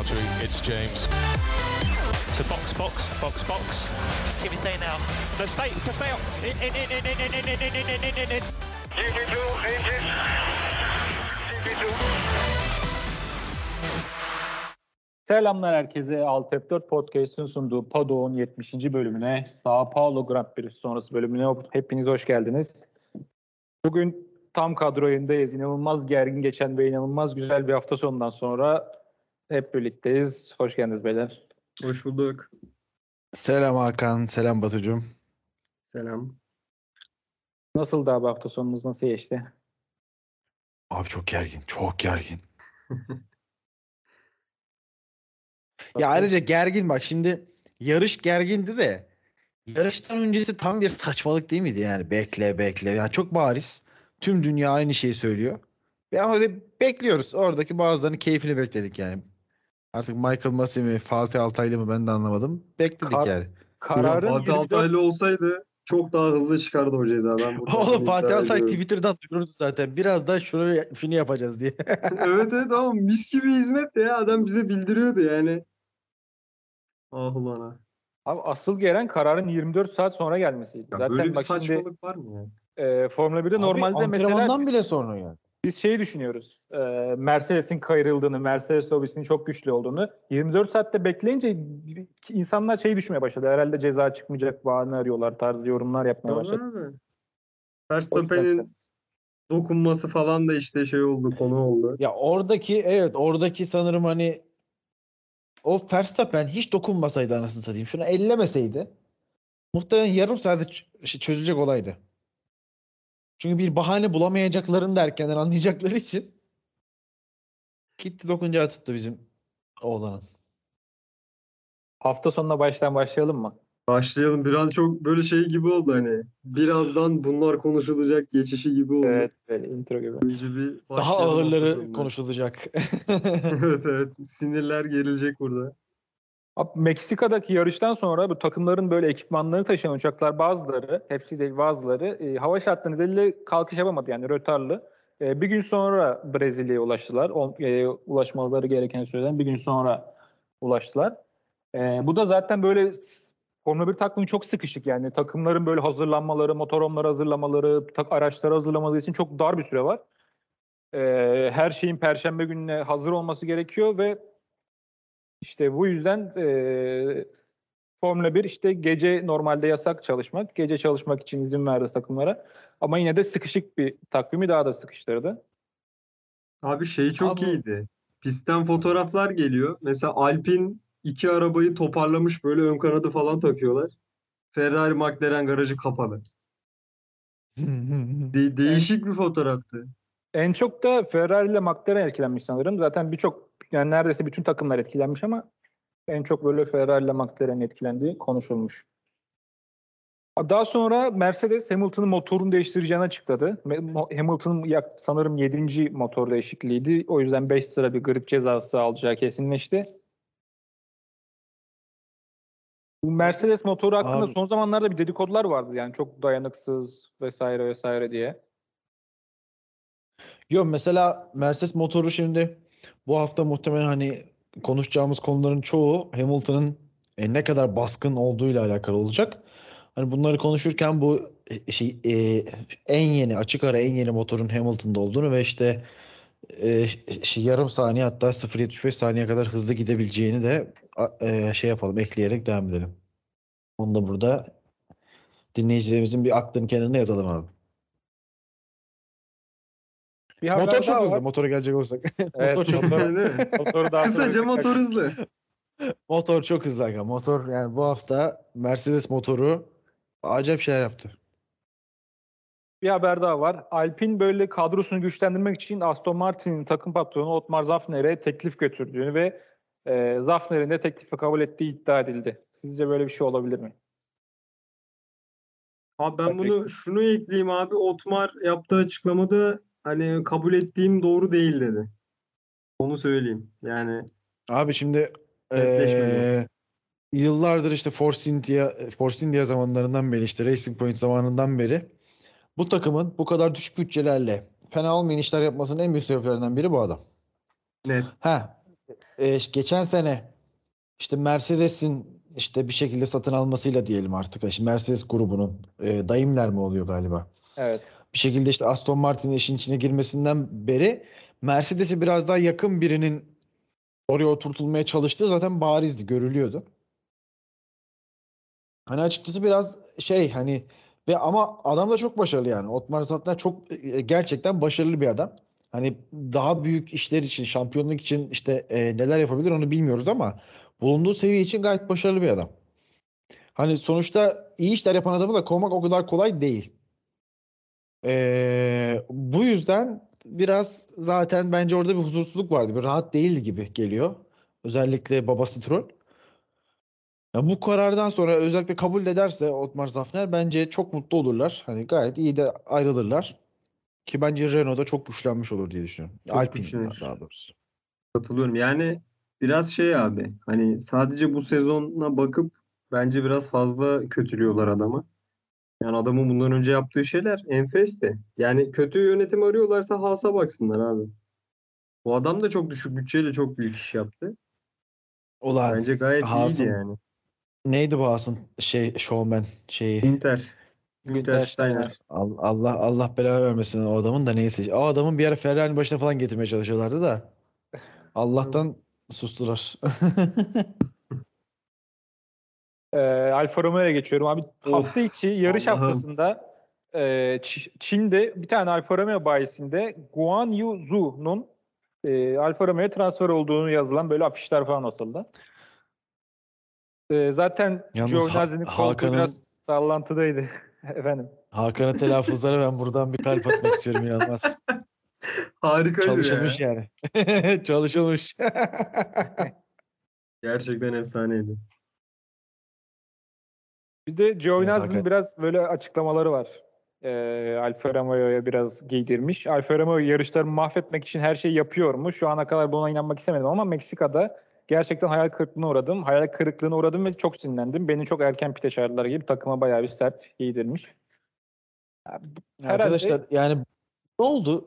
Valtteri. It's James. So box, box, box, box. Give me say now. No, stay, stay up. In, in, in, in, in, in, in, in, in, in, in, in. GP2 engine. GP2. Selamlar herkese. Alt F4 Podcast'ın sunduğu Pado'nun 70. bölümüne, Sao Paulo Grand Prix sonrası bölümüne hepiniz hoş geldiniz. Bugün tam kadro yayındayız. İnanılmaz gergin geçen ve inanılmaz güzel bir hafta sonundan sonra hep birlikteyiz. Hoş geldiniz beyler. Hoş bulduk. Selam Hakan, selam Batucuğum. Selam. Nasıl abi hafta sonunuz nasıl geçti? Abi çok gergin, çok gergin. ya ayrıca gergin bak şimdi yarış gergindi de yarıştan öncesi tam bir saçmalık değil miydi yani bekle bekle yani çok bariz tüm dünya aynı şeyi söylüyor ve ama bekliyoruz oradaki bazılarının keyfini bekledik yani artık Michael Masi mi Fatih Altaylı mı ben de anlamadım bekledik Kar- yani Kararın Fatih 24 Altaylı olsaydı çok daha hızlı çıkardı o ceza. Ben buradan Oğlum Fatih Altay. Twitter'dan duyurdu zaten birazdan şunu şunu yapacağız diye. evet evet ama mis gibi hizmet de ya. Adam bize bildiriyordu yani. Ah ulan ha. Abi asıl gelen kararın 24 saat sonra gelmesiydi. Ya Zaten böyle bir bak şimdi saçmalık var mı ya? e, Formula 1'de normalde Abi, mesela antrenmandan biz- bile sonra yani. Biz şeyi düşünüyoruz. e, Mercedes'in kayırıldığını, Mercedes lobisinin çok güçlü olduğunu. 24 saatte bekleyince insanlar şeyi düşünmeye başladı. Herhalde ceza çıkmayacak bahane arıyorlar tarzı yorumlar yapmaya başladı. Verstappen'in dokunması falan da işte şey oldu, konu oldu. Ya oradaki evet oradaki sanırım hani o Verstappen hiç dokunmasaydı anasını satayım. Şunu ellemeseydi muhtemelen yarım şey çözülecek olaydı. Çünkü bir bahane bulamayacaklarını da erkenden anlayacakları için gitti dokuncağı tuttu bizim oğlanın. Hafta sonuna baştan başlayalım mı? Başlayalım. Bir an çok böyle şey gibi oldu hani. Birazdan bunlar konuşulacak geçişi gibi oldu. Evet, böyle intro gibi. Önce bir Daha ağırları konuşulacak. evet evet. Sinirler gerilecek burada. Meksika'daki yarıştan sonra bu takımların böyle ekipmanlarını taşıyan uçaklar bazıları, hepsi değil bazıları e, hava şartları nedeniyle kalkış yapamadı yani rötarlı. E, bir gün sonra Brezilya'ya ulaştılar. O, e, ulaşmaları gereken süreden bir gün sonra ulaştılar. E, bu da zaten böyle Formula 1 takvimi çok sıkışık yani takımların böyle hazırlanmaları, motoromları hazırlamaları, tak, araçları hazırlamaları için çok dar bir süre var. E, her şeyin Perşembe gününe hazır olması gerekiyor ve işte bu yüzden e, Formula 1 işte gece normalde yasak çalışmak. Gece çalışmak için izin verdi takımlara. Ama yine de sıkışık bir takvimi daha da sıkıştırdı. Abi şey çok Abi- iyiydi. Pistten fotoğraflar geliyor. Mesela Alpine iki arabayı toparlamış böyle ön kanadı falan takıyorlar. Ferrari McLaren garajı kapalı. De- değişik bir fotoğraftı. En çok da Ferrari ile McLaren etkilenmiş sanırım. Zaten birçok yani neredeyse bütün takımlar etkilenmiş ama en çok böyle Ferrari ile McLaren etkilendiği konuşulmuş. Daha sonra Mercedes Hamilton'ın motorunu değiştireceğini açıkladı. Hamilton'ın sanırım 7. motor değişikliğiydi. O yüzden 5 sıra bir grip cezası alacağı kesinleşti. Bu Mercedes motoru hakkında Abi- son zamanlarda bir dedikodular vardı. Yani çok dayanıksız vesaire vesaire diye. Yok mesela Mercedes motoru şimdi bu hafta muhtemelen hani konuşacağımız konuların çoğu Hamilton'ın e, ne kadar baskın olduğuyla alakalı olacak. Hani bunları konuşurken bu e, şey e, en yeni açık ara en yeni motorun Hamilton'da olduğunu ve işte e, şey, yarım saniye hatta 0.75 saniye kadar hızlı gidebileceğini de e, şey yapalım ekleyerek devam edelim. Onu da burada dinleyicilerimizin bir aklının kenarına yazalım abi. Bir haber Motor çok hızlı. var. Motora gelecek olursak. Evet, motor çok motor- hızlı. Değil mi? Motoru daha Kısaca motor hızlı. Motor çok hızlı aga. Motor yani bu hafta Mercedes motoru acayip şeyler yaptı. Bir haber daha var. Alpine böyle kadrosunu güçlendirmek için Aston Martin'in takım patronu Otmar Zafner'e teklif götürdüğünü ve e, Zafner'in de teklifi kabul ettiği iddia edildi. Sizce böyle bir şey olabilir mi? Abi ben bunu şunu ekleyeyim abi. Otmar yaptığı açıklamada hani kabul ettiğim doğru değil dedi. Onu söyleyeyim. Yani Abi şimdi eee, yıllardır işte Force India, Force India zamanlarından beri işte Racing Point zamanından beri bu takımın bu kadar düşük bütçelerle fena olmayan işler yapmasının en büyük sebeplerinden biri bu adam. net. Ha. e, geçen sene işte Mercedes'in işte bir şekilde satın almasıyla diyelim artık. Şimdi Mercedes grubunun e, Daimler mi oluyor galiba? Evet. Bir şekilde işte Aston Martin'in işin içine girmesinden beri Mercedes'e biraz daha yakın birinin oraya oturtulmaya çalıştığı zaten barizdi, görülüyordu. Hani açıkçası biraz şey hani ve ama adam da çok başarılı yani. Otmar Zafner çok e, gerçekten başarılı bir adam. Hani daha büyük işler için, şampiyonluk için işte e, neler yapabilir onu bilmiyoruz ama bulunduğu seviye için gayet başarılı bir adam. Hani sonuçta iyi işler yapan adamı da kovmak o kadar kolay değil. E, bu yüzden biraz zaten bence orada bir huzursuzluk vardı. Bir rahat değildi gibi geliyor. Özellikle babası Troll. Ya bu karardan sonra özellikle kabul ederse Otmar Zafner bence çok mutlu olurlar. Hani gayet iyi de ayrılırlar. Ki bence Renault'da çok güçlenmiş olur diye düşünüyorum. Çok Alpine güçlenir. daha doğrusu. Katılıyorum. Yani biraz şey abi hani sadece bu sezona bakıp bence biraz fazla kötülüyorlar adamı. Yani adamın bundan önce yaptığı şeyler enfesti. Yani kötü yönetim arıyorlarsa Haas'a baksınlar abi. Bu adam da çok düşük bütçeyle çok büyük iş yaptı. Ulan Bence gayet Haas'ın- iyiydi yani. neydi bu Haas'ın şey showman şeyi? Inter. Günter Inter Steiner. Steiner. Al- Allah Allah belanı vermesin o adamın da neyse. O adamın bir ara Ferrari'nin başına falan getirmeye çalışıyorlardı da. Allah'tan sustular. Ee, Alfa Romeo'ya geçiyorum abi. Of, Hafta içi yarış Allah'ım. haftasında e, Çin'de bir tane Alfa Romeo bayisinde Guan Yu Zhu'nun e, Alfa Romeo'ya transfer olduğunu yazılan böyle afişler falan asıldı. E, zaten Giovinazzi'nin Ha- koltuğu Hakan'ın- biraz sallantıdaydı. Efendim. Hakan'ın telaffuzlara ben buradan bir kalp atmak istiyorum inanılmaz. Harikaydı ya. Çalışılmış yani. Çalışılmış. Gerçekten efsaneydi. Bir de Giovinazzi'nin biraz böyle açıklamaları var. Ee, Alfa Romeo'ya biraz giydirmiş. Alfa Romeo yarışlarımı mahvetmek için her şeyi yapıyor mu? Şu ana kadar buna inanmak istemedim ama Meksika'da gerçekten hayal kırıklığına uğradım. Hayal kırıklığına uğradım ve çok sinirlendim. Beni çok erken pite çağırdılar gibi takıma bayağı bir sert giydirmiş. Herhalde- Arkadaşlar yani ne oldu?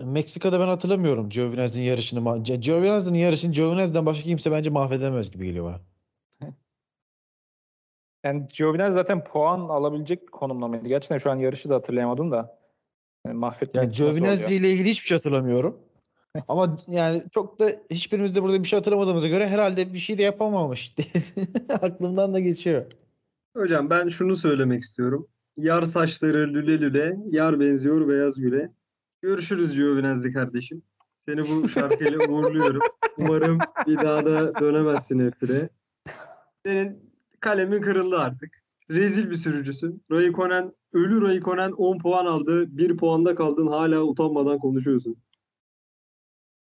Meksika'da ben hatırlamıyorum Giovinazzi'nin yarışını. Giovinazzi'nin yarışını Giovinazzi'den başka kimse bence mahvedemez gibi geliyor bana. Yani Giovinazzi zaten puan alabilecek konumda mıydı? Gerçekten şu an yarışı da hatırlayamadım da. Yani mahvetmek Yani? Giovinazzi ile ilgili hiçbir şey hatırlamıyorum. Ama yani çok da hiçbirimiz de burada bir şey hatırlamadığımıza göre herhalde bir şey de yapamamış. Aklımdan da geçiyor. Hocam ben şunu söylemek istiyorum. Yar saçları lüle lüle, yar benziyor beyaz güle. Görüşürüz Giovinazzi kardeşim. Seni bu şarkıyla uğurluyorum. Umarım bir daha da dönemezsin F1'e. Senin kalemin kırıldı artık. Rezil bir sürücüsün. Raikkonen, ölü Raikkonen 10 puan aldı. 1 puanda kaldın. Hala utanmadan konuşuyorsun.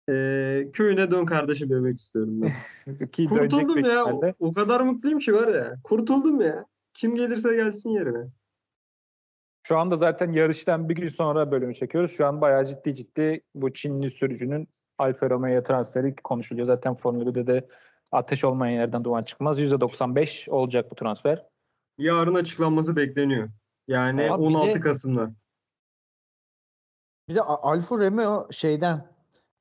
Ee, köyüne dön kardeşim demek istiyorum ben. Kurtuldum ya. O, o kadar mutluyum ki var ya. Kurtuldum ya. Kim gelirse gelsin yerine. Şu anda zaten yarıştan bir gün sonra bölümü çekiyoruz. Şu an bayağı ciddi ciddi bu Çinli sürücünün Alfa Romeo'ya transferi konuşuluyor. Zaten Formula 1'de de ateş olmayan yerden duman çıkmaz. %95 olacak bu transfer. Yarın açıklanması bekleniyor. Yani Abi bir 16 de- Kasım'da. Bir de Alfa Romeo şeyden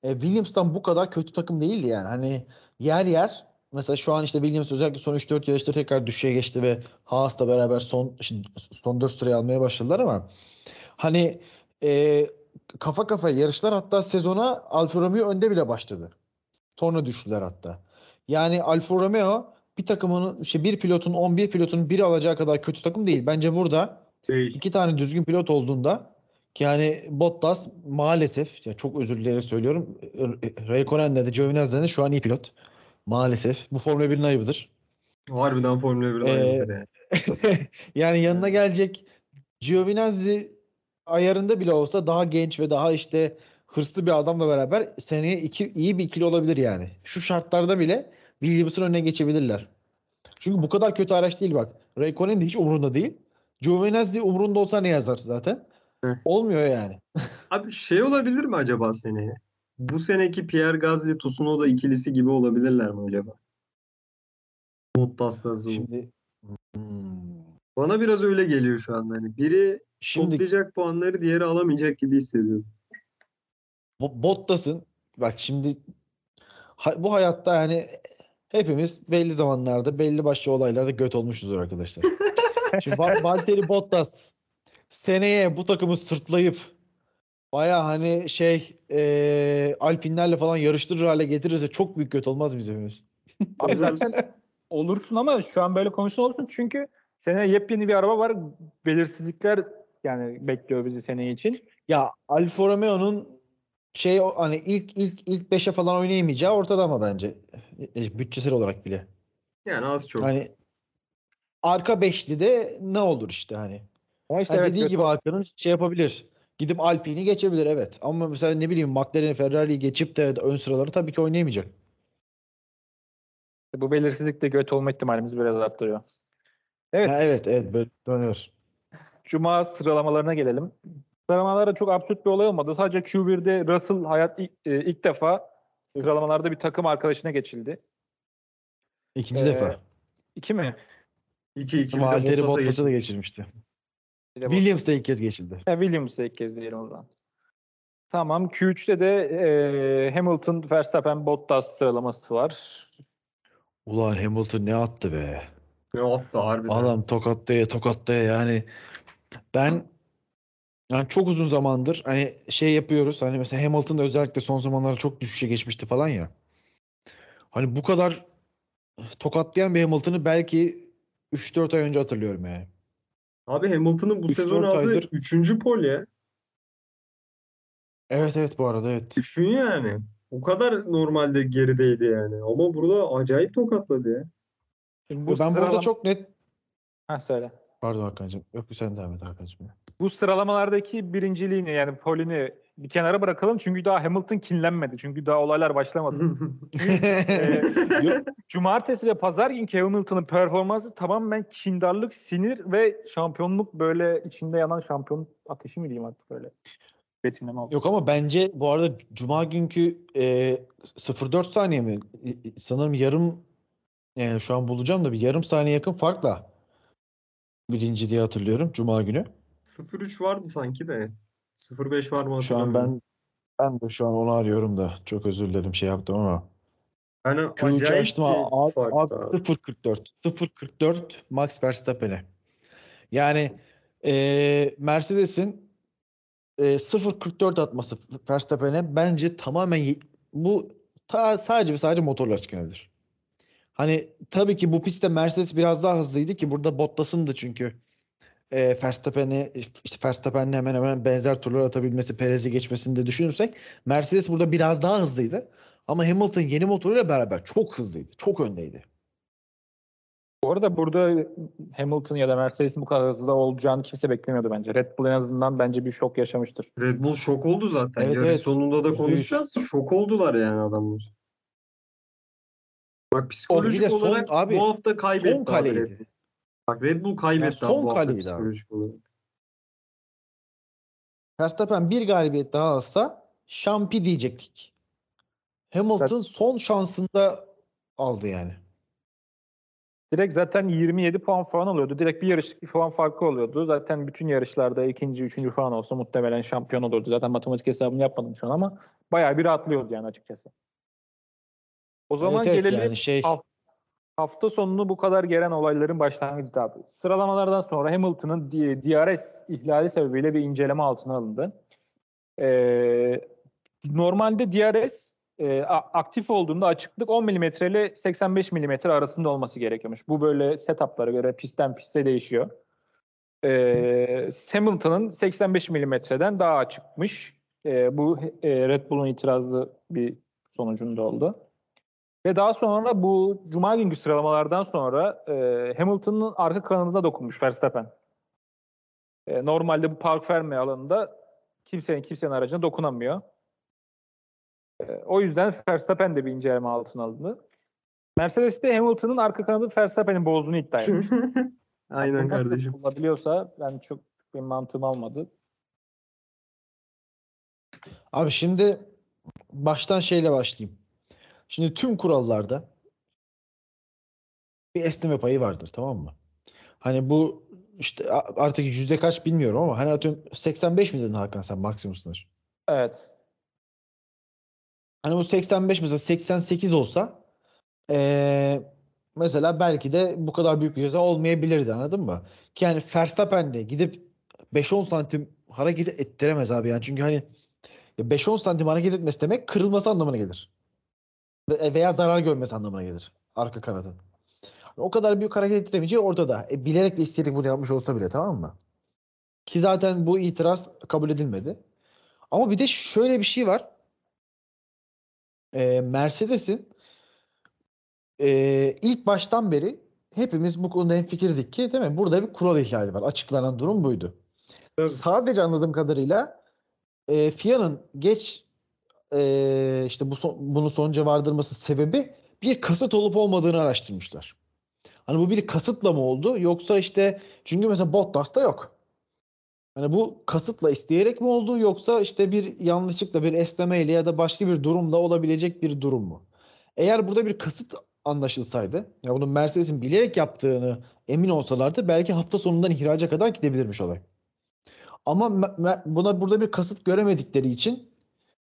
e, Williams'tan bu kadar kötü takım değildi yani. Hani yer yer mesela şu an işte Williams özellikle son 3-4 yarışta tekrar düşüşe geçti ve Haas'la beraber son şimdi son 4 sırayı almaya başladılar ama hani e, kafa kafaya yarışlar hatta sezona Alfa Romeo önde bile başladı. Sonra düştüler hatta. Yani Alfa Romeo bir takımın işte bir pilotun 11 pilotun biri alacağı kadar kötü takım değil. Bence burada Değil. İki tane düzgün pilot olduğunda ki yani Bottas maalesef ya çok özür dileyerek söylüyorum. Raikkonen'de de Giovinazzi'de de şu an iyi pilot. Maalesef. Bu Formula 1'in ayıbıdır. Harbiden Formula 1'in Ee, ayıbıdır yani. yani yanına gelecek Giovinazzi ayarında bile olsa daha genç ve daha işte hırslı bir adamla beraber seneye iki, iyi bir ikili olabilir yani. Şu şartlarda bile Williams'ın önüne geçebilirler. Çünkü bu kadar kötü araç değil bak. Raikkonen de hiç umurunda değil. Giovinazzi umurunda olsa ne yazar zaten? Heh. Olmuyor yani. Abi şey olabilir mi acaba seneye? Bu seneki Pierre Gasly Tsunoda ikilisi gibi olabilirler mi acaba? Bottas'la. Şimdi Hmm. Bana biraz öyle geliyor şu anda. Hani biri Şimdi toplayacak puanları diğeri alamayacak gibi hissediyorum. Bo- Bottas'ın bak şimdi bu hayatta yani hepimiz belli zamanlarda belli başlı olaylarda göt olmuşuzdur arkadaşlar. Şimdi Va- Valtteri Bottas seneye bu takımı sırtlayıp baya hani şey eee Alpinlerle falan yarıştırır hale getirirse çok büyük göt olmaz mı biz hepimiz? Abi zaten olursun ama şu an böyle konuşun olursun çünkü seneye yepyeni bir araba var. Belirsizlikler yani bekliyor bizi seneye için. Ya Alfa Romeo'nun şey hani ilk ilk ilk 5'e falan oynayamayacağı ortada ama bence E, bütçesel olarak bile. Yani az çok. Hani arka beşli de ne olur işte hani. Ama işte Ha, evet, dediği gibi Hakan'ın şey yapabilir. Gidip Alpine'i geçebilir evet. Ama mesela ne bileyim McLaren'i Ferrari'yi geçip de ön sıraları tabii ki oynayamayacak. bu belirsizlik de göt olma ihtimalimizi biraz arttırıyor. Evet. Ha, evet evet böyle dönüyor. Cuma sıralamalarına gelelim. Sıralamalarda çok absürt bir olay olmadı. Sadece Q1'de Russell hayat ilk, e, ilk defa sıralamalarda bir takım arkadaşına geçildi. İkinci Ee, defa. İki mi? 2-2 Valtteri Bottas'a da geçirmişti. Williams da ilk kez geçildi. Ha, Williams'a ilk kez diyelim o zaman. Tamam. Q3'te de e, Hamilton, Verstappen, Bottas sıralaması var. Ulan Hamilton ne attı be. Ne attı harbiden. Adam tokatlaya tokatlaya yani ben yani çok uzun zamandır hani şey yapıyoruz hani mesela Hamilton da özellikle son zamanlarda çok düşüşe geçmişti falan ya. Hani bu kadar tokatlayan bir Hamilton'ı belki 3-4 ay önce hatırlıyorum yani. Abi Hamilton'ın bu sezon aldığı aydır- 3. pol ya. Evet evet bu arada evet. Düşün yani. O kadar normalde gerideydi yani. Ama burada acayip tokatladı ya. Şimdi ben burada sıralam- çok net Ha, söyle. Pardon Hakan'cığım. Yok sen devam et Hakan'cığım. Bu sıralamalardaki birinciliğini yani polini bir kenara bırakalım. Çünkü daha Hamilton kinlenmedi. Çünkü daha olaylar başlamadı. Yok, Cumartesi ve pazar günkü Hamilton'ın performansı tamamen kindarlık, sinir ve şampiyonluk böyle içinde yanan şampiyonluk ateşi mi diyeyim artık böyle. Betimleme oldu. Yok ama bence bu arada Cuma günkü e, 0.4 saniye mi? E, e, Sanırım yarım yani şu an bulacağım da bir yarım saniye yakın farkla birinci diye hatırlıyorum Cuma günü. 0-3 vardı sanki de. 0-5 var mı Şu an ben ben de şu an onu arıyorum da çok özür dilerim şey yaptım ama. Yani Q3'ü acayip açtım abi, abi abi. 0.44 0.44 Max Verstappen'e. Yani e, Mercedes'in e, 0.44 atması Verstappen'e bence tamamen bu ta, sadece ve sadece motorla çıkabilir. Hani tabii ki bu pistte Mercedes biraz daha hızlıydı ki burada Bottas'ın da çünkü e, Verstappen'i işte Verstappen'le hemen hemen benzer turlar atabilmesi, Perez'i geçmesini de düşünürsek Mercedes burada biraz daha hızlıydı. Ama Hamilton yeni motoruyla beraber çok hızlıydı. Çok öndeydi. Bu arada burada Hamilton ya da Mercedes'in bu kadar hızlı olacağını kimse beklemiyordu bence. Red Bull en azından bence bir şok yaşamıştır. Red Bull şok oldu zaten. Evet, Yarış evet. sonunda da konuşacağız. Şok oldular yani adamlar. Bak psikolojik Bir de son- olarak abi, bu hafta kaybetti Son abi kaleydi. Red Bull. Bak Red Bull kaybetti Yani abi son bu hafta kaleydi abi. psikolojik olarak. Verstappen bir galibiyet daha alsa şampi diyecektik. Hamilton son şansında aldı yani. Direkt zaten 27 puan falan oluyordu. Direkt bir yarışlık bir puan farkı oluyordu. Zaten bütün yarışlarda ikinci, üçüncü falan olsa muhtemelen şampiyon olurdu. Zaten matematik hesabını yapmadım şu an ama bayağı bir rahatlıyordu yani açıkçası. O zaman Evet, evet, gelelim yani şey haf- hafta sonunu bu kadar gelen olayların başlangıcı abi. Sıralamalardan sonra Hamilton'ın DRS ihlali sebebiyle bir inceleme altına alındı. Ee, normalde DRS e, aktif olduğunda açıklık 10 mm ile 85 mm arasında olması gerekiyormuş. Bu böyle setuplara göre pistten piste değişiyor. Ee, Hamilton'ın 85 mm'den daha açıkmış. Ee, bu e, Red Bull'un itirazlı bir sonucunda oldu. Ve daha sonra bu Cuma günkü sıralamalardan sonra e, Hamilton'ın arka kanadına dokunmuş Verstappen. E, normalde bu park verme alanında kimsenin kimsenin aracına dokunamıyor. E, o yüzden Verstappen de bir inceleme altına alındı. Mercedes de Hamilton'ın arka kanadı Verstappen'in bozduğunu iddia etmiş. Aynen nasıl kardeşim. Olabiliyorsa ben çok bir mantığım almadı. Abi şimdi baştan şeyle başlayayım. Şimdi tüm kurallarda bir esneme payı vardır tamam mı? Hani bu işte artık yüzde kaç bilmiyorum ama hani atıyorum 85 mi dedin Hakan sen maksimum sınır? Evet. Hani bu 85 mesela 88 olsa eee, mesela belki de bu kadar büyük bir ceza olmayabilirdi anladın mı? Ki yani Verstappen de gidip 5-10 santim hareket ettiremez abi yani çünkü hani ya 5-10 santim hareket etmesi demek kırılması anlamına gelir. Ve- Veya zarar görmesi anlamına gelir arka kanadın. O kadar büyük hareket ettiremeyeceği ortada. E, bilerek ve isteyerek bunu yapmış olsa bile tamam mı? Ki zaten bu itiraz kabul edilmedi. Ama bir de şöyle bir şey var. Ee, Mercedes'in ee, ilk baştan beri hepimiz bu konuda hemfikirdik ki değil mi? Burada bir kural ihlali var. Açıklanan durum buydu. Tabii. Sadece anladığım kadarıyla e, FIA'nın geç e, işte bu son- bunu sonuca vardırması sebebi bir kasıt olup olmadığını araştırmışlar. Hani bu bir kasıtla mı oldu yoksa işte çünkü mesela Bottas'ta yok. Hani bu kasıtla isteyerek mi oldu yoksa işte bir yanlışlıkla bir esnemeyle ya da başka bir durumla olabilecek bir durum mu? Eğer burada bir kasıt anlaşılsaydı ya bunu Mercedes'in bilerek yaptığını emin olsalardı belki hafta sonundan ihraca kadar gidebilirmiş olay. Ama buna burada bir kasıt göremedikleri için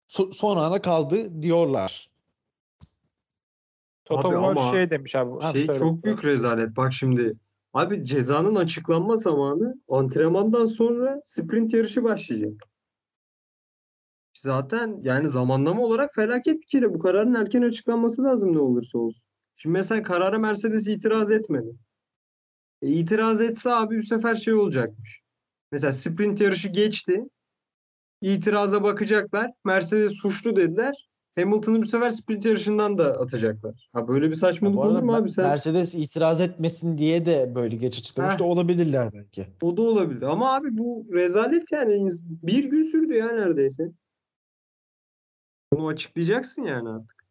so- son ana kaldı diyorlar. Toto Abi Wolff ama şey demiş abi. Ha, Şey söyle. çok büyük rezalet. Bak şimdi abi cezanın açıklanma zamanı antrenmandan sonra sprint yarışı başlayacak. Zaten yani zamanlama olarak felaket bir kere. Bu kararın erken açıklanması lazım ne olursa olsun. Şimdi mesela karara Mercedes itiraz etmedi. E, itiraz etse abi bu sefer şey olacakmış. Mesela sprint yarışı geçti. İtiraza bakacaklar. Mercedes suçlu dediler. Hamilton'ı bu sefer sprint yarışından da atacaklar. Ha böyle bir saçmalık olur mu abi sen? Mercedes itiraz etmesin diye de böyle geç açıklamış Heh. da olabilirler belki. O da olabilir. Ama abi bu rezalet yani. Bir gün sürdü ya neredeyse. Bunu açıklayacaksın yani artık.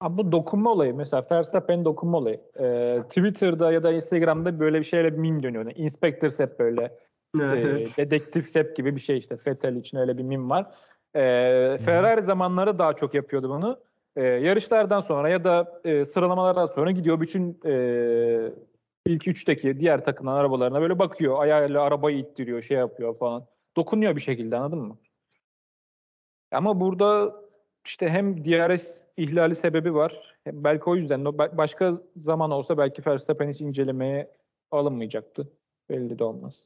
Abi bu dokunma olayı mesela Verstappen'in dokunma olayı. Ee, Twitter'da ya da Instagram'da böyle bir şeyle meme dönüyor. Yani Inspector Sepp böyle. E, Evet. dedektif Sepp gibi bir şey işte. Vettel için öyle bir meme var. Ee, Ferrari zamanları daha çok yapıyordu bunu. Ee, yarışlardan sonra ya da e, sıralamalardan sonra gidiyor bütün e, ilk üçteki diğer takımların arabalarına böyle bakıyor. Ayağıyla arabayı ittiriyor, şey yapıyor falan. Dokunuyor bir şekilde anladın mı? Ama burada işte hem DRS ihlali sebebi var. Hem belki o yüzden de ba- başka zaman olsa belki Verstappen hiç incelemeye alınmayacaktı. Belli de olmaz.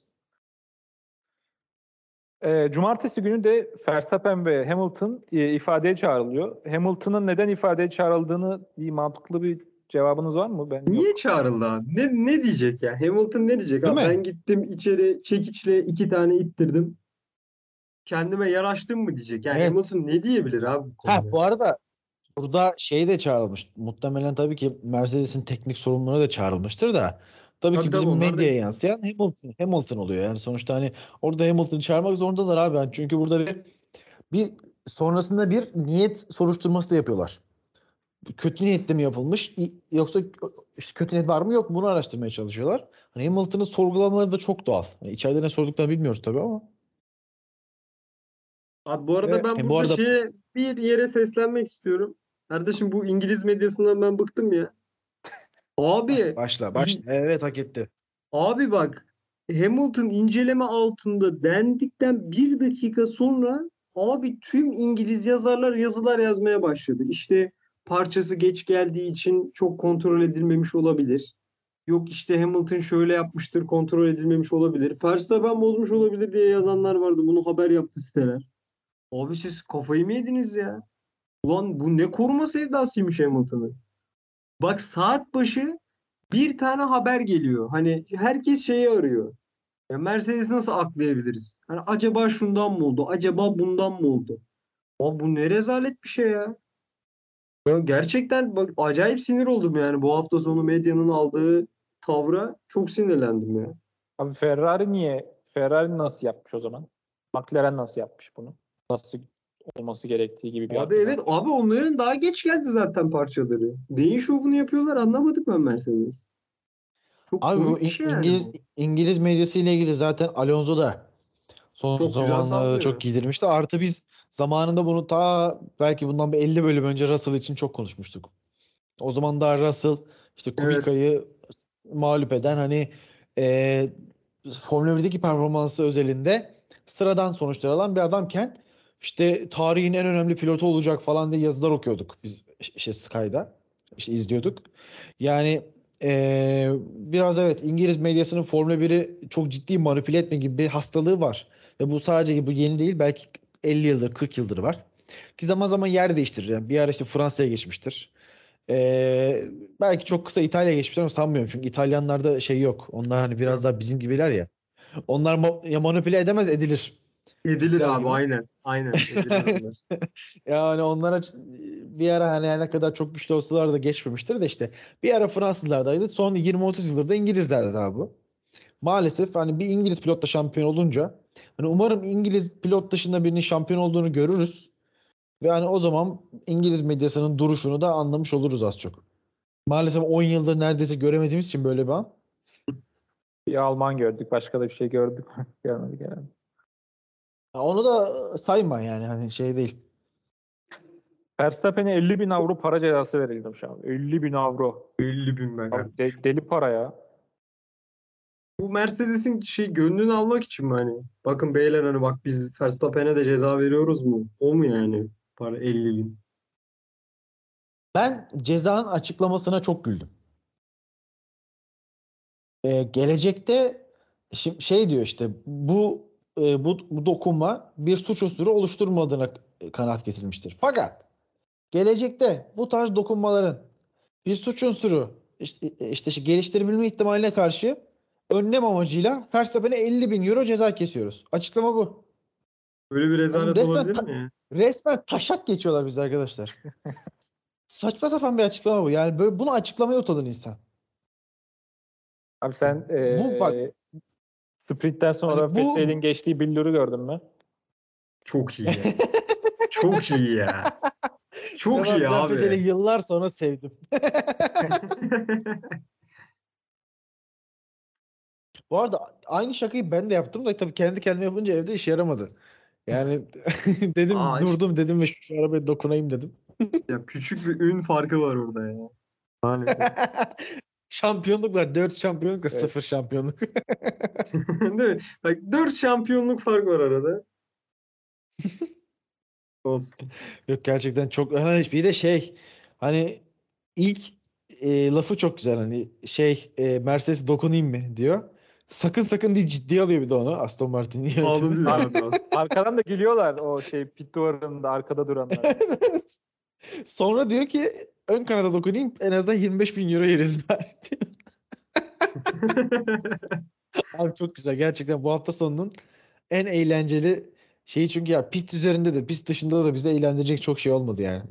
Ee, cumartesi günü de Verstappen ve Hamilton e, ifadeye çağrılıyor. Hamilton'ın neden ifadeye çağrıldığını bir mantıklı bir cevabınız var mı? Ben yok. Niye çağrıldı abi? Ne, ne diyecek ya? Hamilton ne diyecek? Değil Abi mi? ben gittim içeri çekiçle iki tane ittirdim. Kendime yaraştım mı diyecek. Yani Evet. Hamilton ne diyebilir abi? bu Ha bu arada burada şey de çağrılmış. Muhtemelen tabii ki Mercedes'in teknik sorumluları da çağrılmıştır da. Tabii Tabii ki tabii, bizim onlar da- medyaya yansıyan Hamilton, Hamilton oluyor. Yani sonuçta hani orada Hamilton'ı çağırmak zorundalar abi. Yani çünkü burada bir bir sonrasında bir niyet soruşturması da yapıyorlar. Kötü niyetle mi yapılmış yoksa işte kötü niyet var mı yok mu bunu araştırmaya çalışıyorlar. Hani Hamilton'ın sorgulamaları da çok doğal. Yani içeride ne sorduklarını bilmiyoruz tabii ama. Abi bu arada Evet, ben e, bu arada- şeye bir yere seslenmek istiyorum. Kardeşim bu İngiliz medyasından ben bıktım ya. Abi Başla başla. Evet hak etti. Abi bak Hamilton inceleme altında dendikten bir dakika sonra abi tüm İngiliz yazarlar yazılar yazmaya başladı. İşte parçası geç geldiği için çok kontrol edilmemiş olabilir. Yok işte Hamilton şöyle yapmıştır kontrol edilmemiş olabilir. Verstappen bozmuş olabilir diye yazanlar vardı. Bunu haber yaptı siteler. Abi siz kafayı mı yediniz ya? Ulan bu ne koruma sevdasıymış Hamilton'ın. Bak saat başı bir tane haber geliyor. Hani herkes şeyi arıyor. Ya Mercedes nasıl aklayabiliriz? Hani acaba şundan mı oldu? Acaba bundan mı oldu? Ama bu ne rezalet bir şey ya. Ya gerçekten bak acayip sinir oldum yani bu hafta sonu medyanın aldığı tavra çok sinirlendim ya. Abi Ferrari niye? Ferrari nasıl yapmış o zaman? McLaren nasıl yapmış bunu? Nasıl olması gerektiği gibi bir Abi evet abi onların daha geç geldi zaten parçaları. Neyin şovunu yapıyorlar anlamadım ben Mercedes. Çok Abi bu şey yani İngiliz bu. İngiliz medyası ile ilgili zaten Alonso da son Çok zamanlarda çok giydirmişti. Artı biz zamanında bunu ta belki bundan bir 50 bölüm önce Russell için çok konuşmuştuk. O zaman daha Russell işte Evet. Kubica'yı mağlup eden hani e, Formula 1'deki performansı özelinde sıradan sonuçlar alan bir adamken işte tarihin en önemli pilotu olacak falan diye yazılar okuyorduk biz işte Sky'da. İşte izliyorduk. Yani eee, biraz evet İngiliz medyasının Formula 1'i çok ciddi manipüle etme gibi bir hastalığı var. Ve bu sadece bu yeni değil belki 50 yıldır 40 yıldır var. Ki zaman zaman yer değiştirir. Yani bir ara işte Fransa'ya geçmiştir. Eee, belki çok kısa İtalya'ya geçmiştir ama sanmıyorum. Çünkü İtalyanlarda şey yok. Onlar hani biraz daha bizim gibiler ya. Onlar ma- ya manipüle edemez edilir. Edilir Gel abi aynen. Aynen. edilir. Yani onlara bir ara hani ne kadar çok güçlü olsalar da geçmemiştir de işte bir ara Fransızlardaydı. Son 20-30 yıldır da İngilizlerde daha bu. Maalesef hani bir İngiliz pilotla şampiyon olunca hani umarım İngiliz pilot dışında birinin şampiyon olduğunu görürüz. Ve hani o zaman İngiliz medyasının duruşunu da anlamış oluruz az çok. Maalesef 10 yıldır neredeyse göremediğimiz için böyle bir an. Bir Alman gördük. Başka da bir şey gördük. Görmedik herhalde. Ya Onu da sayma yani hani şey değil. Verstappen'e 50 bin avro para cezası verildi şu an. 50 bin avro. 50 bin ben. Abi de- deli para ya. Bu Mercedes'in şey gönlünü almak için mi hani? Bakın beyler hani bak biz Verstappen'e de ceza veriyoruz mu? O mu yani? Para 50 bin. Ben cezanın açıklamasına çok güldüm. Ee, gelecekte şi- şey diyor işte bu e, bu, bu dokunma bir suç unsuru oluşturmadığına kanaat getirilmiştir. Fakat gelecekte bu tarz dokunmaların bir suç unsuru işte, işte şey geliştirebilme ihtimaline karşı önlem amacıyla Verstappen'e 50 bin euro ceza kesiyoruz. Açıklama bu. Böyle bir rezalet resmen olabilir mi ya? Resmen taşak geçiyorlar biz arkadaşlar. Saçma sapan bir açıklama bu. Yani böyle bunu açıklamaya utanır insan. Abi sen e, Bu bak- sprintten sonra Hani bu- Vettel'in geçtiği billuru gördün mü? Çok iyi. Çok iyi ya. Çok iyi Sebastian abi. yıllar sonra sevdim. Bu arada aynı şakayı ben de yaptım da tabii kendi kendime yapınca evde işe yaramadı. Yani dedim Aa, işte- durdum dedim ve şu, şu arabaya dokunayım dedim. Ya küçük bir ün farkı var orada ya. Maalesef. Şampiyonluk var. 4 şampiyonluk ve Evet. 0 şampiyonluk. Değil mi? Bak 4 şampiyonluk fark var arada. Olsun. Yok gerçekten çok hani bir de şey hani ilk e, lafı çok güzel hani şey e, Mercedes dokunayım mı diyor. Sakın sakın deyip ciddiye alıyor bir de onu Aston Martin yönetimi. Ağladı abi biraz. Arkadan da gülüyorlar o şey pit duvarında arkada duranlar. Sonra diyor ki ön kanada dokunayım en azından 25 bin euro yeriz ver. Abi çok güzel gerçekten bu hafta sonunun en eğlenceli şeyi çünkü ya pist üzerinde de pist dışında da bize eğlendirecek çok şey olmadı yani.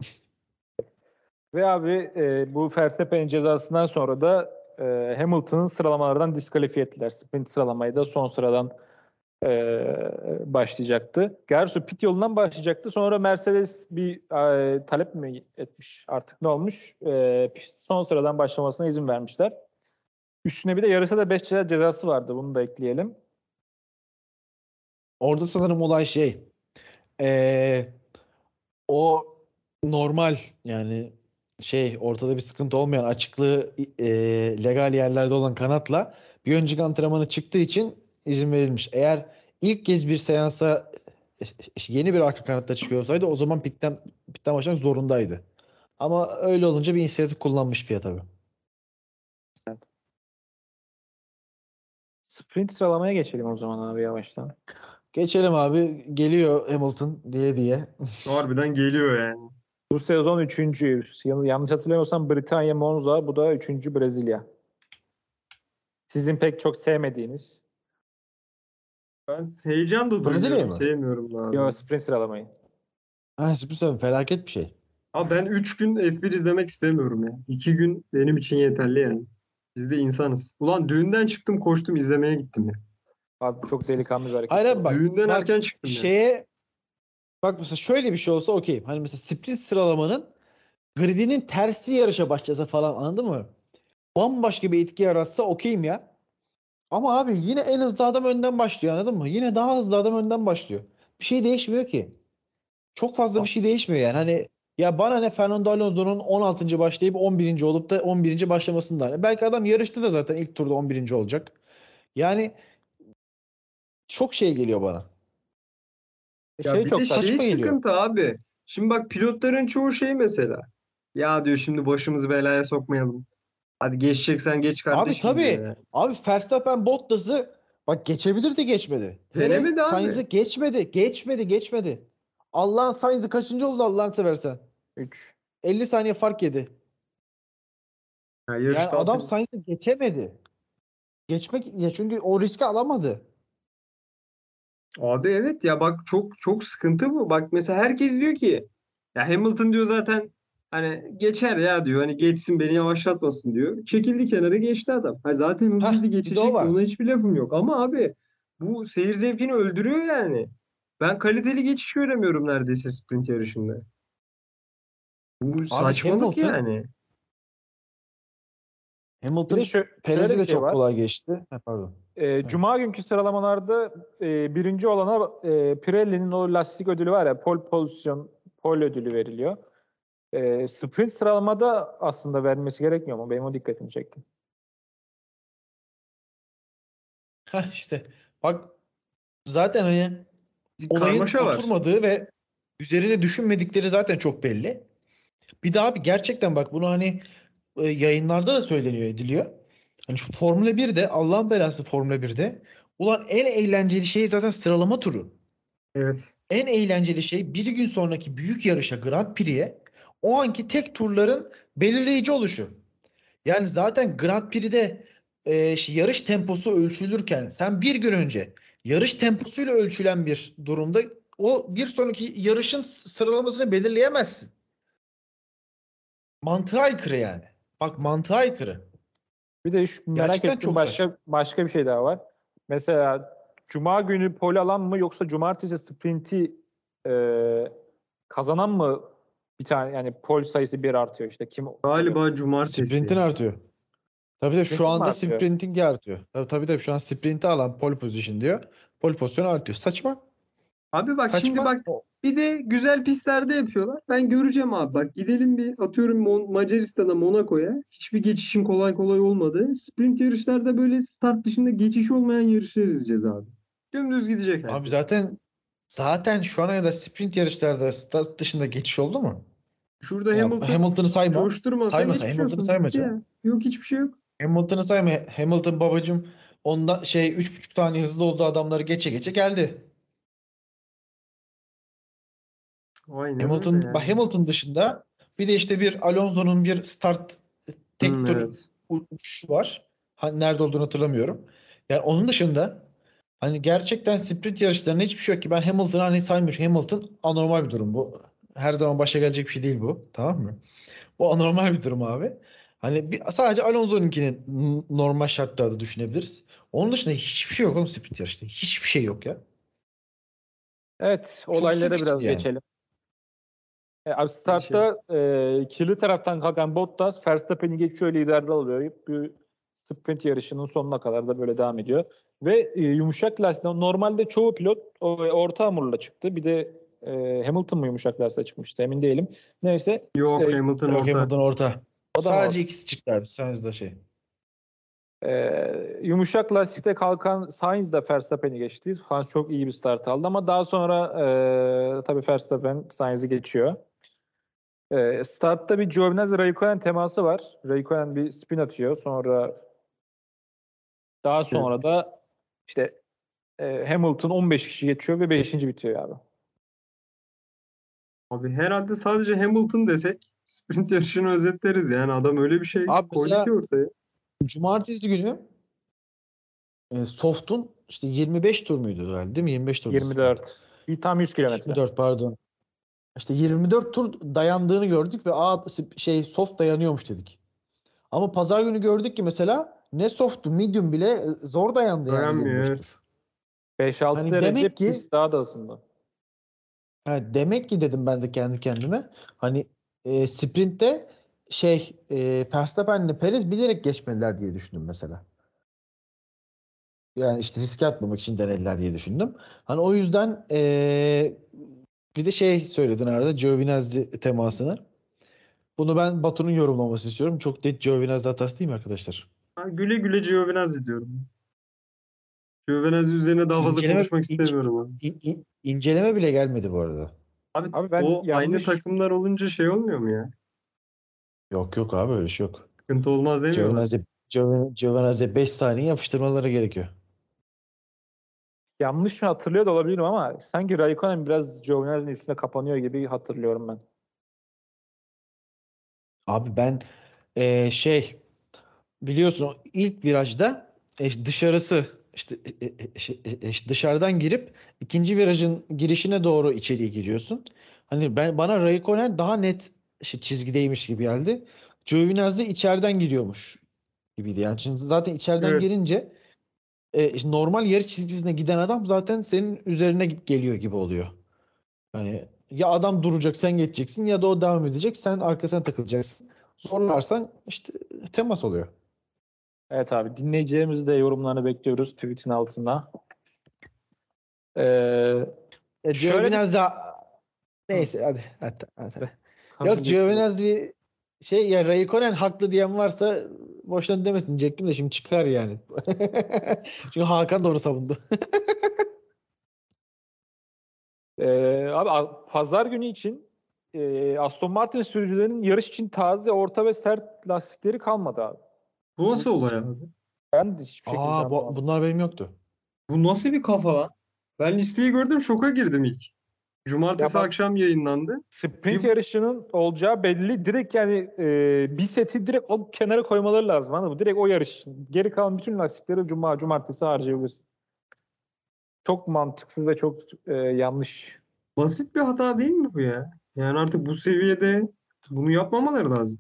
Ve abi e, bu Verstappen'in cezasından sonra da e, Hamilton'ın sıralamalardan diskalifiye ettiler. Sprint sıralamayı da son sıradan e, başlayacaktı. Gerçi pit yolundan başlayacaktı. Sonra Mercedes bir e, talep mi etmiş artık ne olmuş? E, son sıradan başlamasına izin vermişler. Üstüne bir de yarışa da 5 cezası vardı. Bunu da ekleyelim. Orada sanırım olay şey eee, o normal yani şey ortada bir sıkıntı olmayan açıklığı eee, legal yerlerde olan kanatla bir önceki antrenmanı çıktığı için izin verilmiş. Eğer ilk kez bir seansa yeni bir arka kanatta çıkıyor olsaydı o zaman pitten, pitten başlamak zorundaydı. Ama öyle olunca bir inisiyatif kullanmış FIA tabii. Sprint sıralamaya geçelim o zaman abi yavaştan. Geçelim abi. Geliyor Hamilton diye diye. Harbiden geliyor yani. Bu sezon üçüncü. Yanlış hatırlamıyorsam Britanya Monza, bu da üçüncü Brezilya. Sizin pek çok sevmediğiniz. Ben heyecan da Brezilya duyuyorum. mı? Sevmiyorum abi. Yo sprint sıralamayı. Ha, abi, felaket bir şey. Abi ben 3 gün F1 izlemek istemiyorum ya. 2 gün benim için yeterli yani. Biz de insanız. Ulan düğünden çıktım koştum izlemeye gittim ya. Abi çok delikanlı bir hareket. Hayır abi bak. düğünden bak, erken çıktım ya. şeye bak mesela şöyle bir şey olsa okeyim. Hani mesela sprint sıralamanın gridinin tersi yarışa başlasa falan anladın mı? Bambaşka bir etki yaratsa okeyim ya. Ama abi yine en hızlı adam önden başlıyor anladın mı? Yine daha hızlı adam önden başlıyor. Bir şey değişmiyor ki. Çok fazla bir şey değişmiyor yani. Hani ya bana ne Fernando Alonso'nun 16. başlayıp 11. olup da 11. başlamasından. Hani Belki adam yarıştı da zaten ilk turda 11. olacak. Yani çok şey geliyor bana. Ya şey bir çok de saçma. şey geliyor. sıkıntı abi. Şimdi bak pilotların çoğu şey mesela. Ya diyor şimdi başımızı belaya sokmayalım. Hadi geçeceksen geç kardeşim tabii. diyor ya. Abi Verstappen Bottas'ı bak geçebilirdi geçmedi. Denemedi Perez abi. Sainz'ı geçmedi. Geçmedi geçmedi. Allah'ın Sainz'ı kaçıncı oldu Allah'ını seversen. 3. 50 saniye fark yedi. Ya Yani adam altı- Sainz'ı geçemedi. Geçmek ya çünkü o riski alamadı. Abi evet ya bak çok çok sıkıntı bu. Bak mesela herkes diyor ki ya Hamilton diyor zaten hani geçer ya diyor. Hani geçsin beni yavaşlatmasın diyor. Çekildi kenara geçti adam. Ha zaten hızlıydı geçecek. var. Ona hiçbir lafım yok. Ama abi bu seyir zevkini öldürüyor yani. Ben kaliteli geçiş göremiyorum neredeyse sprint yarışında. Bu saçmalık Hamilton- yani. Hamilton Perez'i de şey çok var. kolay geçti. Ha, pardon. Ee, Cuma günkü sıralamalarda e, birinci olana e, Pirelli'nin o lastik ödülü var ya pole pozisyon pole ödülü veriliyor. E, sprint sıralamada aslında vermesi gerekmiyor mu? Benim o dikkatimi çekti. Heh, işte bak zaten hani olayın Karmaşa var. oturmadığı ve üzerine düşünmedikleri zaten çok belli. Bir daha abi gerçekten bak bunu hani e, yayınlarda da söyleniyor ediliyor. Hani şu Formula 1'de Allah'ın belası Formula 1'de ulan en eğlenceli şey zaten sıralama turu. Evet. En eğlenceli şey bir gün sonraki büyük yarışa Grand Prix'e o anki tek turların belirleyici oluşu. Yani zaten Grand Prix'de e, yarış temposu ölçülürken sen bir gün önce yarış temposuyla ölçülen bir durumda o bir sonraki yarışın sıralamasını belirleyemezsin. Mantığa aykırı yani. Bak mantığa aykırı. Bir de şu merak Gerçekten ettiğim çok başka başka bir şey daha var. Mesela Cuma günü pole alan mı yoksa Cumartesi sprinti e, kazanan mı bir tane yani pole sayısı bir artıyor işte kim Galiba cumartesi. Sprintin artıyor. Tabii de şu anda artıyor? sprinting artıyor. Tabii tabii tabii şu an sprinti alan pole position diyor. Pole pozisyonu artıyor. Saçma. Abi bak şimdi Saçma. bak O- Bir de güzel pistlerde yapıyorlar. Ben göreceğim abi. Bak gidelim bir atıyorum Mon- Macaristan'a, Monaco'ya. Hiçbir geçişin kolay kolay olmadı. Sprint yarışlarda böyle start dışında geçiş olmayan yarışlar izleyeceğiz abi. Dümdüz gidecek. Abi zaten zaten şu ana kadar sprint yarışlarda start dışında geçiş oldu mu? Şurada Ya Hamilton Hamilton'ı sayma. coşturmasa Saymasa, Hamilton'ı olsun. sayma canım. Yok hiçbir şey yok. Hamilton'ı sayma. Hamilton babacım onda şey 3,5 tane hızlı olduğu adamları geçe geçe geldi. Aynen Hamilton yani. Hamilton dışında bir de işte bir Alonso'nun bir start tek Hmm, tur evet. uçuşu var. Hani nerede olduğunu hatırlamıyorum. Yani onun dışında hani gerçekten sprint yarışlarında hiçbir şey yok ki. Ben Hamilton'ı hani saymıyorum. Hamilton anormal bir durum bu. Her zaman başa gelecek bir şey değil bu. Tamam mı? Bu anormal bir durum abi. Hani bir, sadece Alonso'nunkini normal şartlarda düşünebiliriz. Onun dışında hiçbir şey yok oğlum sprint yarışta. Hiçbir şey yok ya. Evet, Çok olaylara biraz yani. geçelim. E, abi startta e, kirli taraftan kalkan Bottas Verstappen'i geçiyor liderde alıyor. Bir sprint yarışının sonuna kadar da böyle devam ediyor. Ve e, yumuşak lastikten normalde çoğu pilot o, orta hamurla çıktı. Bir de e, Hamilton mı yumuşak lastikle çıkmıştı emin değilim. Neyse. Yok işte, Hamilton Yok, orta. Hamilton orta. O da Sadece ikisi çıktı abi. Sainz de şey. Ee, yumuşak lastikte kalkan Sainz de Verstappen'i geçti. Sainz çok iyi bir start aldı ama daha sonra e, tabii Verstappen Sainz'i geçiyor. E, startta bir Giovinazzi Raikkonen teması var. Raikkonen bir spin atıyor. Sonra daha sonra da işte e, Hamilton 15 kişi geçiyor ve 5. bitiyor abi. Abi herhalde sadece Hamilton desek sprint yarışını özetleriz yani adam öyle bir şey Abi koydu ki ortaya. Cumartesi günü e, Soft'un işte 25 tur muydu herhalde değil mi? 25 tur. 24. Bir tam 100 kilometre. 24 pardon. İşte 24 tur dayandığını gördük ve aa şey soft dayanıyormuş dedik. Ama pazar günü gördük ki mesela ne soft medium bile e, zor dayandı yani Dayanmıyor, 25 evet. tur. 5-6 Hani derece demek ki- pist daha da ısındı. Ha, demek ki dedim ben de kendi kendime hani e, sprintte şey e, Verstappen'le Perez bilerek geçmediler diye düşündüm mesela. Yani işte riske atmamak için denediler diye düşündüm. Hani o yüzden e, bir de şey söyledin arada Giovinazzi temasını. Bunu ben Batu'nun yorumlaması istiyorum. Çok net Giovinazzi hatası değil mi arkadaşlar? Ha, güle güle Giovinazzi diyorum. Giovinazzi üzerine daha fazla İnceleme- konuşmak ince- istemiyorum abi. İn- in- inceleme bile gelmedi bu arada. Abi, Abi ben o aynı yanlış- takımlar olunca şey olmuyor mu ya? Yok yok abi öyle şey yok. Sıkıntı olmaz değil mi? Giovinazzi, Giovinazzi, Giovinazzi 5 saniye yapıştırmaları gerekiyor. Yanlış mı hatırlıyor da olabilirim ama sanki Raikkonen biraz Giovinazzi'nin üstüne kapanıyor gibi hatırlıyorum ben. Abi ben eee, şey biliyorsun o ilk virajda e, dışarısı işte e, e, şey, e, işte dışarıdan girip ikinci virajın girişine doğru içeriye giriyorsun. Hani ben bana Raikkonen daha net şey, çizgideymiş gibi geldi. Giovinazzi içeriden giriyormuş gibiydi. Yani şimdi zaten içeriden Evet. girince e, işte normal yarış çizgisine giden adam zaten senin üzerine geliyor gibi oluyor. Yani ya adam duracak sen geçeceksin ya da o devam edecek sen arkasına takılacaksın. Zorlarsan işte temas oluyor. Evet abi dinleyicilerimiz de yorumlarını bekliyoruz tweetin altına. Ee, E, Giovinazzi neyse hadi hadi, hadi. Yok Giovinazzi şey ya Raikkonen haklı diyen varsa boşuna demesin diyecektim de şimdi çıkar yani. Çünkü Hakan da onu savundu. Ee, abi pazar günü için e, Aston Martin sürücülerinin yarış için taze, orta ve sert lastikleri kalmadı abi. Bu nasıl olay abi? Ben de hiçbir şekilde Aa bu- anlamadım. bunlar benim yoktu. Bu nasıl bir kafa lan? Ben listeyi gördüm şoka girdim ilk. Cumartesi Ya bak- akşam yayınlandı. Sprint Bir- yarışının olacağı belli. Direkt yani e, bir seti direkt o kenara koymaları lazım. Anladın mı? Direkt o yarış için. Geri kalan bütün lastikleri cuma, cumartesi harcayabilirsin. Çok mantıksız ve çok e, yanlış. Basit bir hata değil mi bu ya? Yani artık bu seviyede bunu yapmamaları lazım.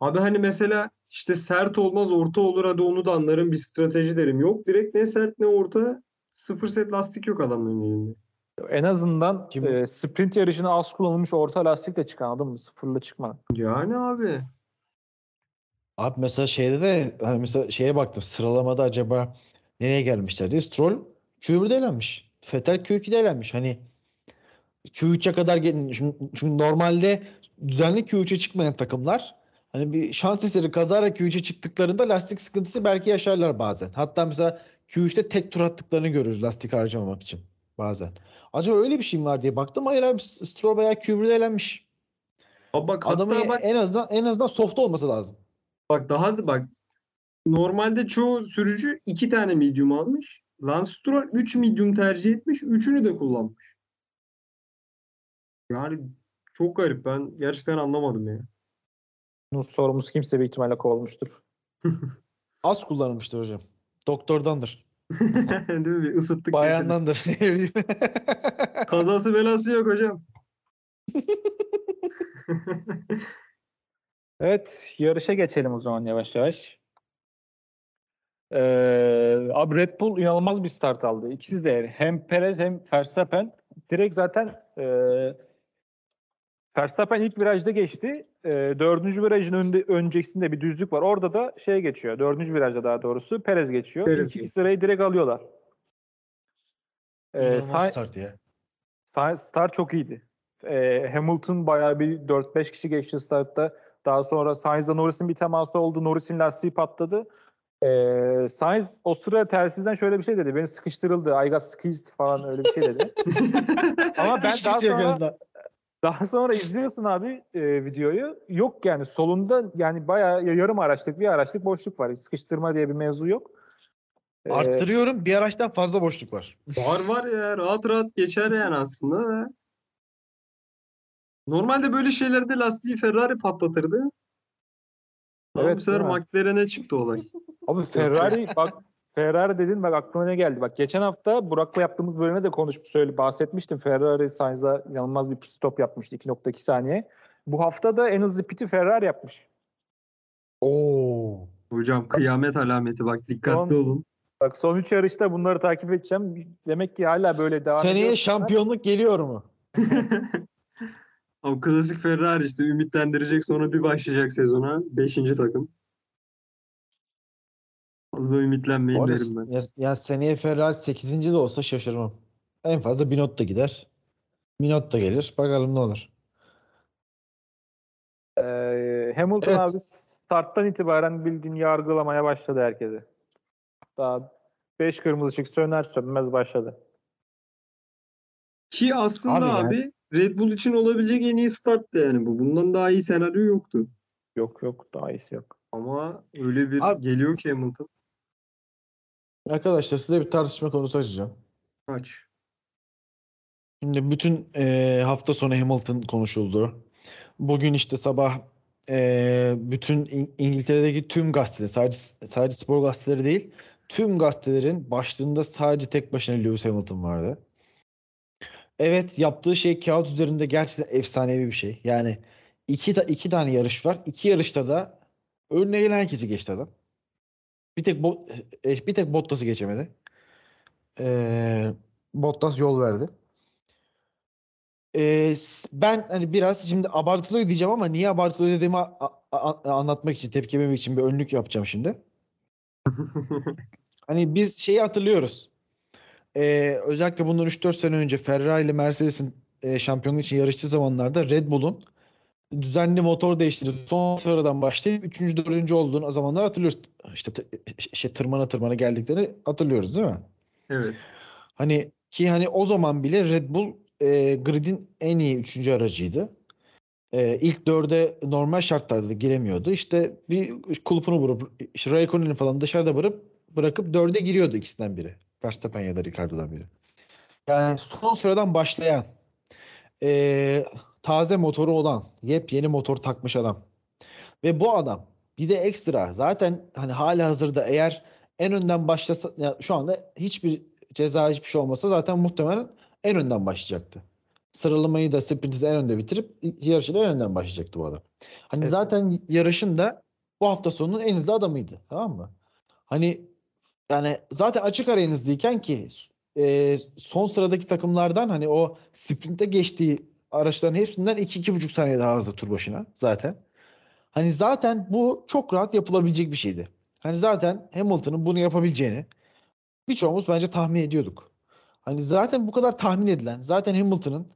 Abi hani mesela işte sert olmaz orta olur hadi onu da anlarım bir strateji derim. Yok direkt ne sert ne orta sıfır set lastik yok adamın elinde. En azından Kim- e, sprint yarışına az kullanılmış orta lastik de çıkan anladın mı? Sıfırla çıkma. Yani abi. Abi mesela şeyde de hani mesela şeye baktım sıralamada acaba nereye gelmişler diye. Stroll Q1'de elenmiş. Vettel Q2'de elenmiş. Hani Q3'e kadar gelin. Şimdi, çünkü normalde düzenli Q3'e çıkmayan takımlar hani bir şans eseri kazara Q3'e çıktıklarında lastik sıkıntısı belki yaşarlar bazen. Hatta mesela Q3'te tek tur attıklarını görürüz lastik harcamamak için bazen. Acaba öyle bir şey mi var diye baktım. Hayır abi Stroll bayağı Q1'de elenmiş. Bak Adamın bak, en azından en azından soft olması lazım. bak daha da bak normalde çoğu sürücü iki tane medium almış. Lance Stroll 3 medium tercih etmiş. Üçünü de kullanmış. Yani çok garip. Ben gerçekten anlamadım ya. Bunun sorumlusu kimse bir ihtimalle kovulmuştur. Az kullanılmıştır hocam. Doktordandır. Değil mi? Bir ısıttık. Bayandandır. Kazası belası yok hocam. Evet, yarışa geçelim o zaman yavaş yavaş. Ee, abi Red Bull inanılmaz bir start aldı. İkisi de hem Perez hem Verstappen. Direkt zaten e, Verstappen ilk virajda geçti. E, dördüncü virajın önde, öncesinde bir düzlük var. Orada da şey geçiyor. Dördüncü virajda daha doğrusu Perez geçiyor. Perez İlk iki sırayı direkt alıyorlar. E, İnanılmaz Sa- start ya. Sa- Start çok iyiydi. Ee, Hamilton bayağı bir 4-5 kişi geçti startta. Daha sonra Sainz'la Norris'in bir teması oldu. Norris'in lastiği patladı. Ee, Sainz o sıra telsizden şöyle bir şey dedi. Beni sıkıştırıldı. I got squeezed falan öyle bir şey dedi. Ama ben Hiç daha sonra. Daha sonra izliyorsun abi e, videoyu. Yok yani solunda yani bayağı ya- yarım araçlık bir araçlık boşluk var. Sıkıştırma diye bir mevzu yok. Ee, Arttırıyorum bir araçtan fazla boşluk var. Var var ya rahat rahat geçer yani aslında. da. Normalde böyle şeylerde lastiği Ferrari patlatırdı. Ama Evet, bu sefer? McLaren'e çıktı olay. Abi Ferrari bak Ferrari dedin bak aklıma ne geldi. Bak geçen hafta Burak'la yaptığımız bölümde de konuşup söyle bahsetmiştim. Ferrari Sainz'a inanılmaz bir pit stop yapmıştı 2.2 saniye. Bu hafta da en hızlı piti Ferrari yapmış. Oo. Hocam kıyamet alameti bak dikkatli Son- olun. Bak son 3 yarışta bunları takip edeceğim. Demek ki hala böyle devam Seneye ediyor. şampiyonluk geliyor mu? O klasik Ferrari işte ümitlendirecek sonra bir başlayacak sezona. Beşinci takım. Fazla ümitlenmeyin arada derim ben. ya, ya seneye Ferrari 8. de olsa şaşırmam. En fazla Binotto gider. Binotto gelir. Bakalım ne olur. Ee, Hamilton Evet. abi starttan itibaren bildiğin yargılamaya başladı herkese. Daha 5 kırmızı ışık söner sönmez başladı. Ki aslında Abi abi, yani- Red Bull için olabilecek en iyi starttı yani bu. Bundan daha iyi senaryo yoktu. Yok yok daha iyisi yok. Ama öyle bir Abi- geliyor ki Hamilton. Arkadaşlar size bir tartışma konusu açacağım. Aç. Şimdi bütün eee, hafta sonu Hamilton konuşuldu. Bugün işte sabah eee, bütün İng- İngiltere'deki tüm gazeteler, sadece sadece spor gazeteleri değil, tüm gazetelerin başlığında sadece tek başına Lewis Hamilton vardı. Evet yaptığı şey kağıt üzerinde gerçekten efsanevi bir şey. Yani iki, ta- iki tane yarış var. İki yarışta da önüne gelen herkesi geçti adam. Bir tek Bo- e, bir tek Bottas'ı geçemedi. Eee Bottas yol verdi. Ee, ben hani biraz şimdi abartılı diyeceğim ama niye abartılı dediğimi anlatmak için, tepki vermek için bir önlük yapacağım şimdi. Hani biz şeyi hatırlıyoruz. Ee, özellikle bundan 3-4 sene önce Ferrari ile Mercedes'in e, şampiyonluk için yarıştığı zamanlarda Red Bull'un düzenli motor değiştirip son sıradan başlayıp 3. 4. olduğunu o zamanlar hatırlıyoruz. İşte şey, tırmana tırmana geldiklerini hatırlıyoruz değil mi? Evet. Hani ki hani o zaman bile Red Bull e, grid'in en iyi üçüncü aracıydı. E, ilk dörde normal şartlarda da giremiyordu. İşte bir kulpunu vurup işte Raikkonen'i falan dışarıda bırakıp bırakıp dörde giriyordu ikisinden biri. Verstappen ya da Ricardo'dan biri. Yani son sıradan başlayan e, taze motoru olan yepyeni motor takmış adam. Ve bu adam bir de ekstra zaten hani hala hazırda eğer en önden başlasa ya şu anda hiçbir ceza hiçbir şey olmasa zaten muhtemelen en önden başlayacaktı. Sıralamayı da sprinti en önde bitirip yarışı da en önden başlayacaktı bu adam. Hani Evet. zaten yarışın da bu hafta sonunun en hızlı adamıydı. Tamam mı? Hani yani zaten açık ara en hızlıyken ki e, son sıradaki takımlardan hani o sprinte geçtiği araçların hepsinden 2-2,5 saniye daha hızlı tur başına zaten. Hani zaten bu çok rahat yapılabilecek bir şeydi. Hani zaten Hamilton'ın bunu yapabileceğini birçoğumuz bence tahmin ediyorduk. Hani zaten bu kadar tahmin edilen, zaten Hamilton'ın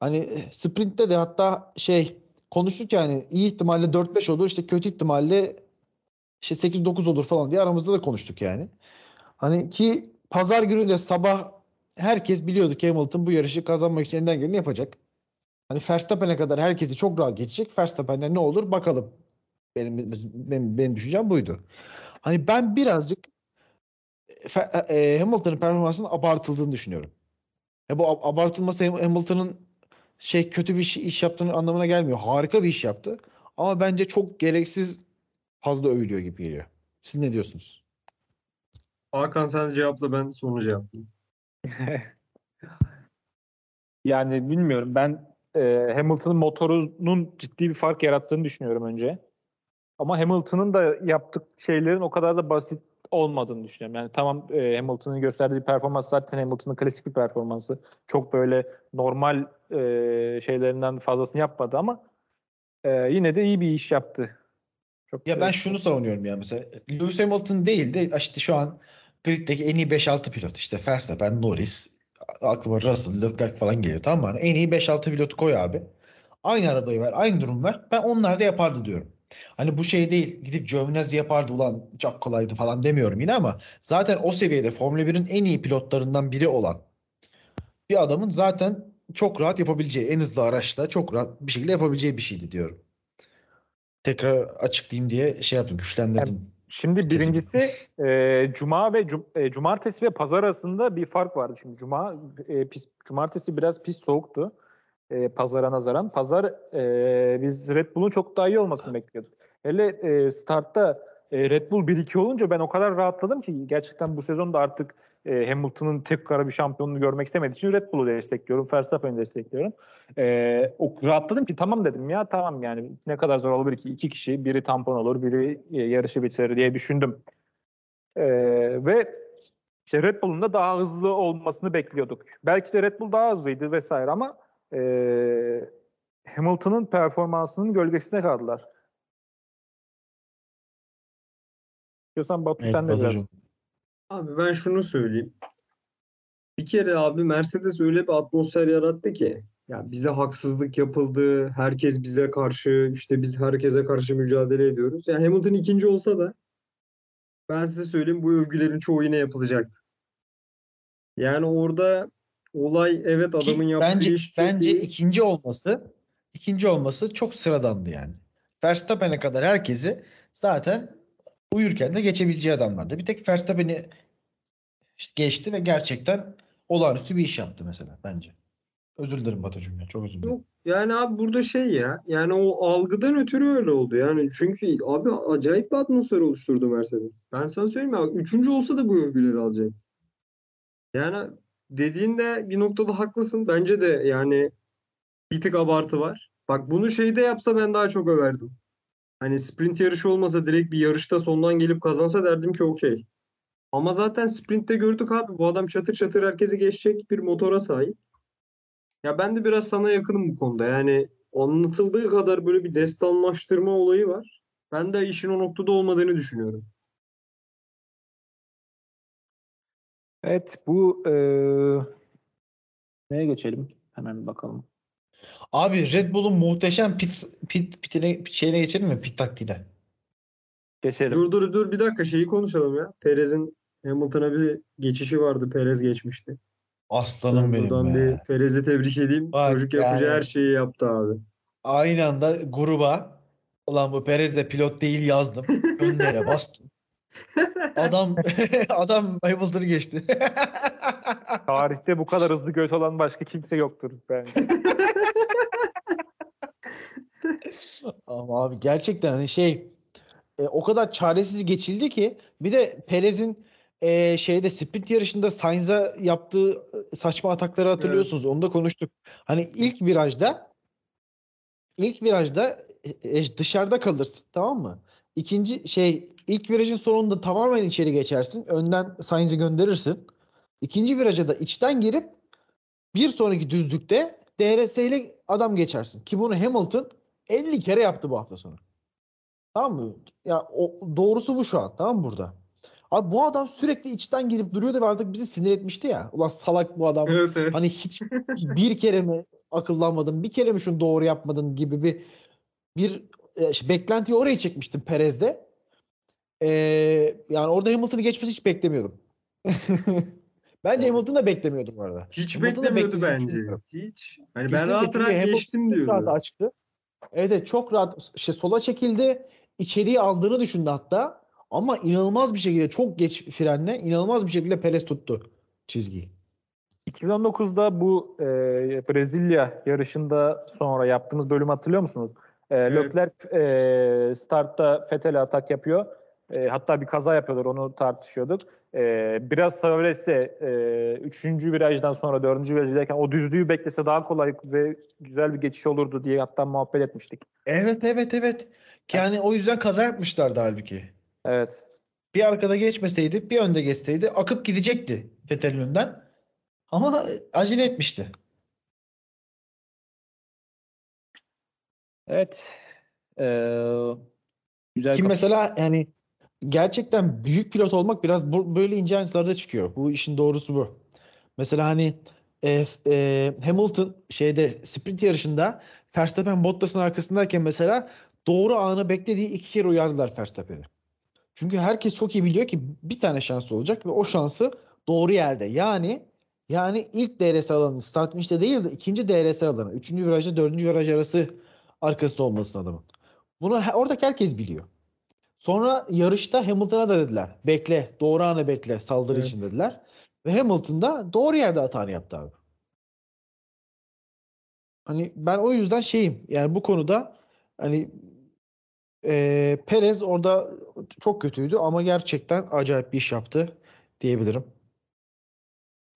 hani eh, sprintte de hatta şey konuştuk yani iyi ihtimalle 4-5 olur işte kötü ihtimalle işte 8-9 olur falan diye aramızda da konuştuk yani. Hani ki pazar günü de sabah herkes biliyordu ki Hamilton bu yarışı kazanmak için elinden geleni yapacak. Hani Verstappen'e kadar herkesi çok rahat geçecek. Verstappen'e ne olur bakalım. Benim, benim, benim düşüncem buydu. Hani ben birazcık Fe- e, Hamilton'ın performansının abartıldığını düşünüyorum. Ya bu ab- abartılması Ham- Hamilton'ın şey kötü bir iş, iş yaptığını anlamına gelmiyor. Harika bir iş yaptı. Ama bence çok gereksiz fazla övülüyor gibi geliyor. Siz ne diyorsunuz? Hakan sen cevapla ben sonra cevaplayayım. Yani bilmiyorum ben e, Hamilton'ın motorunun ciddi bir fark yarattığını düşünüyorum önce. Ama Hamilton'ın da yaptık şeylerin o kadar da basit olmadığını düşünüyorum. Yani tamam e, Hamilton'ın gösterdiği performans zaten Hamilton'ın klasik bir performansı. Çok böyle normal e, şeylerinden fazlasını yapmadı ama e, yine de iyi bir iş yaptı. Çok Ya ben şunu savunuyorum ya mesela Lewis Hamilton değil de işte şu an griddeki en iyi 5-6 pilot işte Verstappen, Norris, aklıma Russell, Leclerc falan geliyor tamam mı? Hani En iyi 5-6 pilotu koy abi. Aynı arabayı ver, aynı durum ver. Ben onlar da yapardı diyorum. Hani bu şey değil gidip Giovinazzi yapardı ulan çok kolaydı falan demiyorum yine ama zaten o seviyede Formula 1'in en iyi pilotlarından biri olan bir adamın zaten çok rahat yapabileceği en hızlı araçla çok rahat bir şekilde yapabileceği bir şeydi diyorum. Tekrar açıklayayım diye şey yaptım güçlendirdim. Şimdi birincisi e, cuma ve cum- e, cumartesi ve pazar arasında bir fark vardı. Şimdi cuma e, pis, cumartesi biraz pis soğuktu. E, pazara nazaran. Pazar e, biz Red Bull'un çok daha iyi olmasını bekliyorduk. Hele e, startta e, Red Bull 1-2 olunca ben o kadar rahatladım ki gerçekten bu sezonda artık e, Hamilton'ın tek kara bir şampiyonluğu görmek istemediği için Red Bull'u destekliyorum. Verstappen'i destekliyorum. E, o, rahatladım ki tamam dedim ya tamam yani ne kadar zor olabilir ki iki kişi biri tampon olur biri e, yarışı bitirir diye düşündüm. E, ve işte Red Bull'un da daha hızlı olmasını bekliyorduk. Belki de Red Bull daha hızlıydı vesaire ama e, Hamilton'ın performansının gölgesine kaldılar. İstiyorsan Batu Evet, sen de biraz. Abi ben şunu söyleyeyim. Bir kere abi Mercedes öyle bir atmosfer yarattı ki ya bize haksızlık yapıldı. Herkes bize karşı işte biz herkese karşı mücadele ediyoruz. Yani Hamilton ikinci olsa da ben size söyleyeyim bu övgülerin çoğu yine yapılacak. Yani orada olay evet Ki adamın yaptığı bence iş bence iyi. ikinci olması ikinci olması çok sıradandı yani. Verstappen'e kadar herkesi zaten uyurken de geçebileceği adamlardı. Bir tek Verstappen'i geçti ve gerçekten olağanüstü bir iş yaptı mesela bence. Özür dilerim Batucuğum ya. Çok özür dilerim. Yok yani abi burada şey ya yani o algıdan ötürü öyle oldu yani çünkü abi acayip bir atmosfer oluşturdu Mercedes. Ben sana söyleyeyim ya üçüncü olsa da bu övgüleri alacak. Yani dediğinde bir noktada haklısın. Bence de yani bir tık abartı var. Bak bunu şeyde yapsa ben daha çok överdim. Hani sprint yarışı olmasa direkt bir yarışta sondan gelip kazansa derdim ki okey. Ama zaten sprintte gördük abi bu adam çatır çatır herkesi geçecek bir motora sahip. Ya ben de biraz sana yakınım bu konuda. Yani anlatıldığı kadar böyle bir destanlaştırma olayı var. Ben de işin o noktada olmadığını düşünüyorum. Evet bu eee neye geçelim? Hemen bakalım. Abi Red Bull'un muhteşem pit, pit, pitine, şeyine geçelim mi? Pit taktiğine. Geçelim. Dur dur dur bir dakika şeyi konuşalım ya. Perez'in Hamilton'a bir geçişi vardı. Perez geçmişti. Aslanım Ben benim buradan be. bir Perez'i tebrik edeyim. Bak Çocuk yapacağı yani. her şeyi yaptı abi. Aynı anda gruba ulan bu Perez de pilot değil yazdım. Önlere bastım. Adam adam Hamilton'ı geçti. Tarihte bu kadar hızlı göt olan başka kimse yoktur bence. Ama abi gerçekten hani şey e, o kadar çaresiz geçildi ki bir de Perez'in e, şeyde sprint yarışında Sainz'a yaptığı e, saçma atakları hatırlıyorsunuz. Onu da konuştuk. Hani ilk virajda ilk virajda e, e, dışarıda kalırsın tamam mı? İkinci şey ilk virajın sonunda tamamen içeri geçersin. Önden Sainz'i gönderirsin. İkinci viraja da içten girip bir sonraki düzlükte DRS ile adam geçersin. Ki bunu Hamilton 50 kere yaptı bu hafta sonu. Tamam mı? Ya o, doğrusu bu şu an. Tamam mı burada? Abi bu adam sürekli içten girip duruyordu ve artık bizi sinir etmişti ya. Ulan salak bu adam. Evet evet. Hani hiç bir kere mi akıllanmadın, bir kere mi şunu doğru yapmadın gibi bir bir e, şey, beklentiyi oraya çekmiştim Perez'de. Ee, yani orada Hamilton'ı geçmesi hiç beklemiyordum. Bence Hamilton da beklemiyordu bu arada. Hiç Hamilton beklemiyordu bence. Hiç. Hani ben rahat rahat geçtim diyordu. açtı. Evet, evet çok rahat şey, sola çekildi. İçeriği aldığını düşündü hatta. Ama inanılmaz bir şekilde çok geç frenle inanılmaz bir şekilde Perez tuttu çizgiyi. 2019'da bu e, Brezilya yarışında sonra yaptığımız bölümü hatırlıyor musunuz? E, Evet. Leclerc e, startta Vettel'e atak yapıyor. E, hatta bir kaza yapıyorlar onu tartışıyorduk. E, biraz savrese e, üçüncü virajdan sonra dördüncü virajdayken o düzlüğü beklese daha kolay ve güzel bir geçiş olurdu diye hatta muhabbet etmiştik. Evet evet evet. Yani o yüzden kaza yapmışlardı halbuki. Evet. Bir arkada geçmeseydi, bir önde geçseydi akıp gidecekti Vettel'in önden. Ama acele etmişti. Evet. E, güzel Ki kap- mesela yani gerçekten büyük pilot olmak biraz bu, böyle ince ayrıntılarda çıkıyor. Bu işin doğrusu bu. Mesela hani e, e, Hamilton şeyde sprint yarışında Verstappen Bottas'ın arkasındayken mesela doğru anı beklediği iki kere uyardılar Verstappen'i. Çünkü herkes çok iyi biliyor ki bir tane şansı olacak ve o şansı doğru yerde. Yani yani ilk DRS alanı start finish'te değil de ikinci DRS alanı. Üçüncü virajda dördüncü viraj arası arkasında olmasın adamın. Bunu oradaki herkes biliyor. Sonra yarışta Hamilton'a da dediler. Bekle, doğru anı bekle, saldırı Evet. için dediler. Ve Hamilton da doğru yerde hatanı yaptı abi. Hani ben o yüzden şeyim. Yani bu konuda hani eee Perez orada çok kötüydü ama gerçekten acayip bir iş yaptı diyebilirim.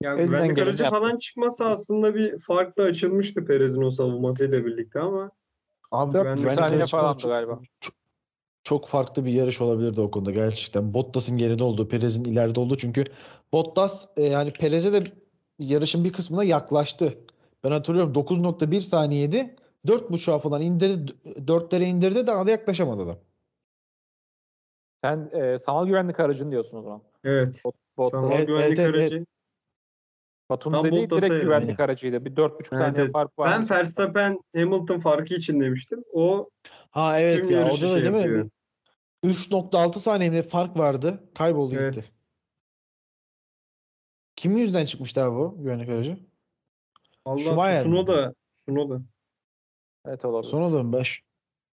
Ya Elinden güvenlik aracı yaptı. falan çıkmasa aslında bir fark da açılmıştı Perez'in o savunmasıyla birlikte ama Abi Dört güvenlik buçuk saniye aracı falandı galiba. Çok, çok farklı bir yarış olabilirdi o konuda gerçekten. Bottas'ın geride olduğu, Perez'in ileride olduğu çünkü Bottas e, yani Perez'e de yarışın bir kısmına yaklaştı. Ben hatırlıyorum 9.1 saniyeydi. 4.5'a falan indirdi. 4'lere indirdi daha da yaklaşamadı adam. Sen e, sanal güvenlik aracını diyorsun o zaman. evet. Bot, Bottas. Sanal Evet, güvenlik evet, evet. aracı. Batu'nun Dediği Bottas'a direkt evet. güvenlik aracıydı. Bir 4,5 Evet, saniye evet. fark var. Ben Verstappen Hamilton farkı için demiştim. O Ha evet ya yarışı orada da şey değil mi? yapıyor. 3.6 saniyede fark vardı. Kayboldu Evet. gitti. Kimin yüzünden çıkmıştı abi bu güvenlik aracı? Allah Schumacher mi? Tsunoda. Tsunoda. Evet olabilir. Sonra da ben Sch-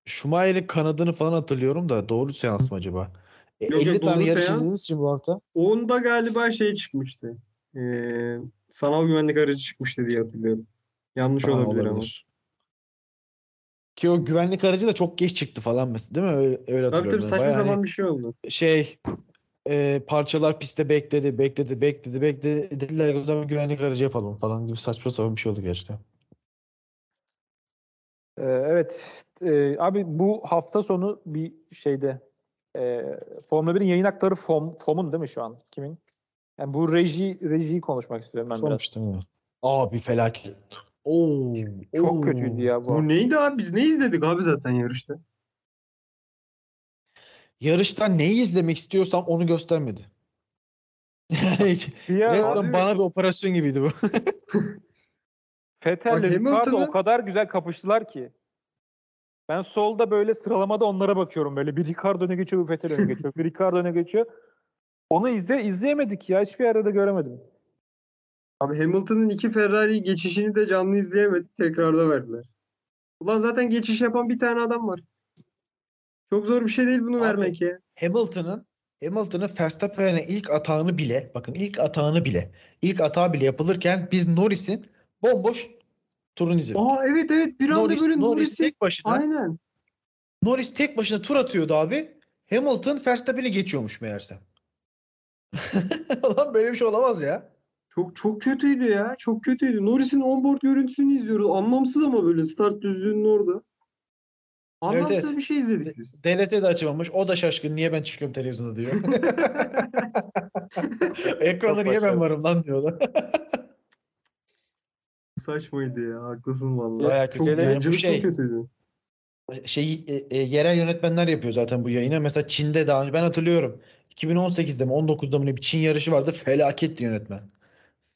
Schumacher'in kanadını falan hatırlıyorum da doğru seans mı acaba? E, Yok, 50 yok, tane yarış izlediğiniz için bu hafta. Onda galiba şey çıkmıştı. Ee, sanal güvenlik aracı çıkmıştı diye hatırlıyorum. Yanlış Ha, olabilir, ama. Ki o güvenlik aracı da çok geç çıktı falan mesela değil mi? Öyle, öyle hatırlıyorum. tabii saçma Bayağı sapan hani bir şey oldu. şey e, parçalar pistte bekledi, bekledi, bekledi, bekledi. Dediler ki o zaman güvenlik aracı yapalım falan gibi saçma sapan bir şey oldu gerçekten. Ee, evet. Ee, abi bu hafta sonu bir şeyde e, Formula 1'in yayın hakları FOM, FOM'un değil mi şu an? Kimin? Yani bu reji rejiyi konuşmak istiyorum ben biraz. Sonuçta mı? Abi felaket. Oo, Çok oo. kötüydü ya bu. Bu neydi abi? Biz ne izledik abi zaten yarışta? Yarışta neyi izlemek istiyorsam onu göstermedi. Ara resmen abi- bana bir operasyon gibiydi bu. Vettel'le Bak, Ricardo o kadar güzel kapıştılar ki. Ben solda böyle sıralamada onlara bakıyorum böyle. Bir Ricardo öne geçiyor, bir Vettel öne geçiyor. Bir Ricardo öne geçiyor. Onu izle izleyemedik ya. Hiçbir yerde de göremedim. Abi Hamilton'ın iki Ferrari geçişini de canlı izleyemedik. Tekrarda verdiler. Ulan zaten geçiş yapan bir tane adam var. Çok zor bir şey değil bunu Abi, vermek ya. Hamilton'ın Hamilton'ın Verstappen'e ilk atağını bile bakın ilk atağını bile ilk atağı bile yapılırken biz Norris'in bomboş turunu izledik. Aa evet evet bir anda Norris, böyle Norris Norris'i tek başına aynen. Norris tek başına tur atıyordu abi. Hamilton Verstappen'i geçiyormuş meğerse. Lan böyle bir şey olamaz ya. Çok çok kötüydü ya. Çok kötüydü. Norris'in onboard görüntüsünü izliyoruz. Anlamsız ama böyle start düzlüğünün orada. Anlamsız evet. bir şey izledik biz. DLS de açamamış. O da şaşkın. Niye ben çıkıyorum televizyonda diyor. Ekranda niye ben varım lan diyorlar. Saçmaydı ya. Haklısın vallahi. Bayağı çok kötü. Yani bu şey- çok kötüydü. şey e, e, yerel yönetmenler yapıyor zaten bu yayını. Mesela Çin'de daha önce ben hatırlıyorum. 2018'de mi 19'da mı ne bir Çin yarışı vardı. Felaketti yönetmen.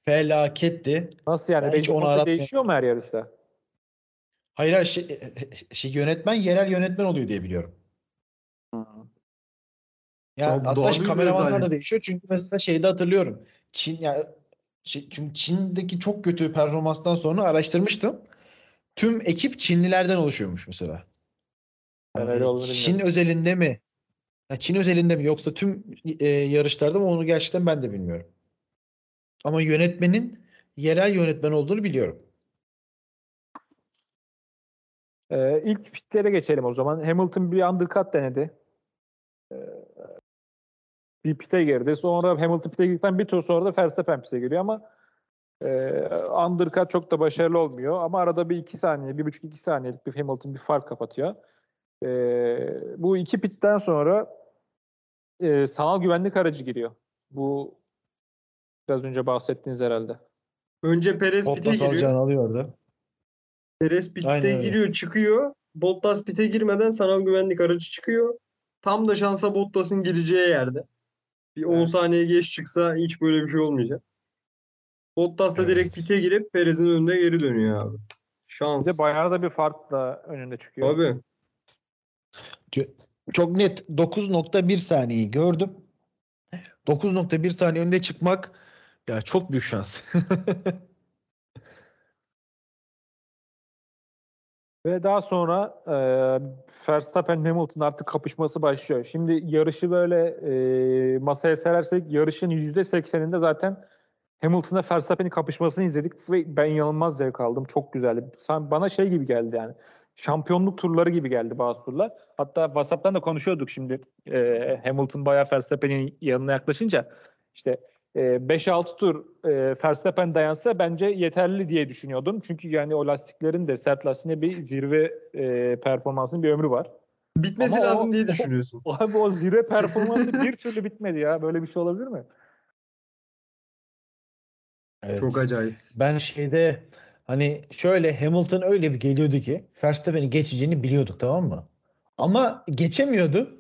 Felaketti. Nasıl yani? Ben hiç onu aratmıyorum. değişiyor mu her yarışta? Hayır hayır şey, e, e, şey yönetmen yerel yönetmen oluyor diye biliyorum. Ya Daha- hatta daha şey, büyük kameramanlar da rezalet. değişiyor. Çünkü mesela şeyde hatırlıyorum. Çin ya şey, çünkü Çin'deki çok kötü performanstan sonra araştırmıştım. Tüm ekip Çinlilerden oluşuyormuş mesela. Yani Çin özelinde mi? Ya Çin özelinde mi yoksa tüm e, yarışlarda mı onu gerçekten ben de bilmiyorum. Ama yönetmenin yerel yönetmen olduğunu biliyorum. Ee, ilk pitlere geçelim o zaman. Hamilton bir undercut denedi. Ee, bir pite girdi. Sonra Hamilton pite girdikten bir tur sonra da Verstappen pite giriyor ama e, undercut çok da başarılı olmuyor. Ama arada bir iki saniye, bir buçuk iki saniyelik bir Hamilton bir fark kapatıyor. Ee, bu iki pitten sonra e, sanal güvenlik aracı giriyor. Bu biraz önce bahsettiğiniz herhalde. Önce Perez pite Bottas giriyor. alacağını alıyordu. Perez Aynen öyle. giriyor, çıkıyor. Bottas pite girmeden sanal güvenlik aracı çıkıyor. Tam da şansa Bottas'ın gireceği yerde. Bir 10 Evet. saniye geç çıksa hiç böyle bir şey olmayacak. Bottas da direkt Evet. pite girip Perez'in önüne geri dönüyor abi. Şans. Bir de bayağı da bir farkla önünde çıkıyor. Tabii. Çok net 9.1 saniyeyi gördüm. 9.1 saniye önde çıkmak ya çok büyük şans. Ve daha sonra e, Verstappen Hamilton artık kapışması başlıyor. Şimdi yarışı böyle e, masaya serersek yarışın %80'inde zaten Hamilton'la Verstappen'in kapışmasını izledik ve ben inanılmaz zevk aldım. Çok güzeldi. Bana şey gibi geldi yani. Şampiyonluk turları gibi geldi bazı turlar. Hatta WhatsApp'tan da konuşuyorduk şimdi. E, Hamilton bayağı Verstappen'in yanına yaklaşınca işte e, 5-6 tur e, Verstappen dayansa bence yeterli diye düşünüyordum. Çünkü yani o lastiklerin de sert lastiğine bir zirve e, performansının bir ömrü var. Bitmesi Ama o- lazım diye düşünüyorsun. Abi o zirve performansı bir türlü bitmedi ya. Böyle bir şey olabilir mi? Evet. Çok acayip. Ben şeyde hani şöyle Hamilton öyle bir geliyordu ki Verstappen'i geçeceğini biliyorduk tamam mı? Ama geçemiyordu.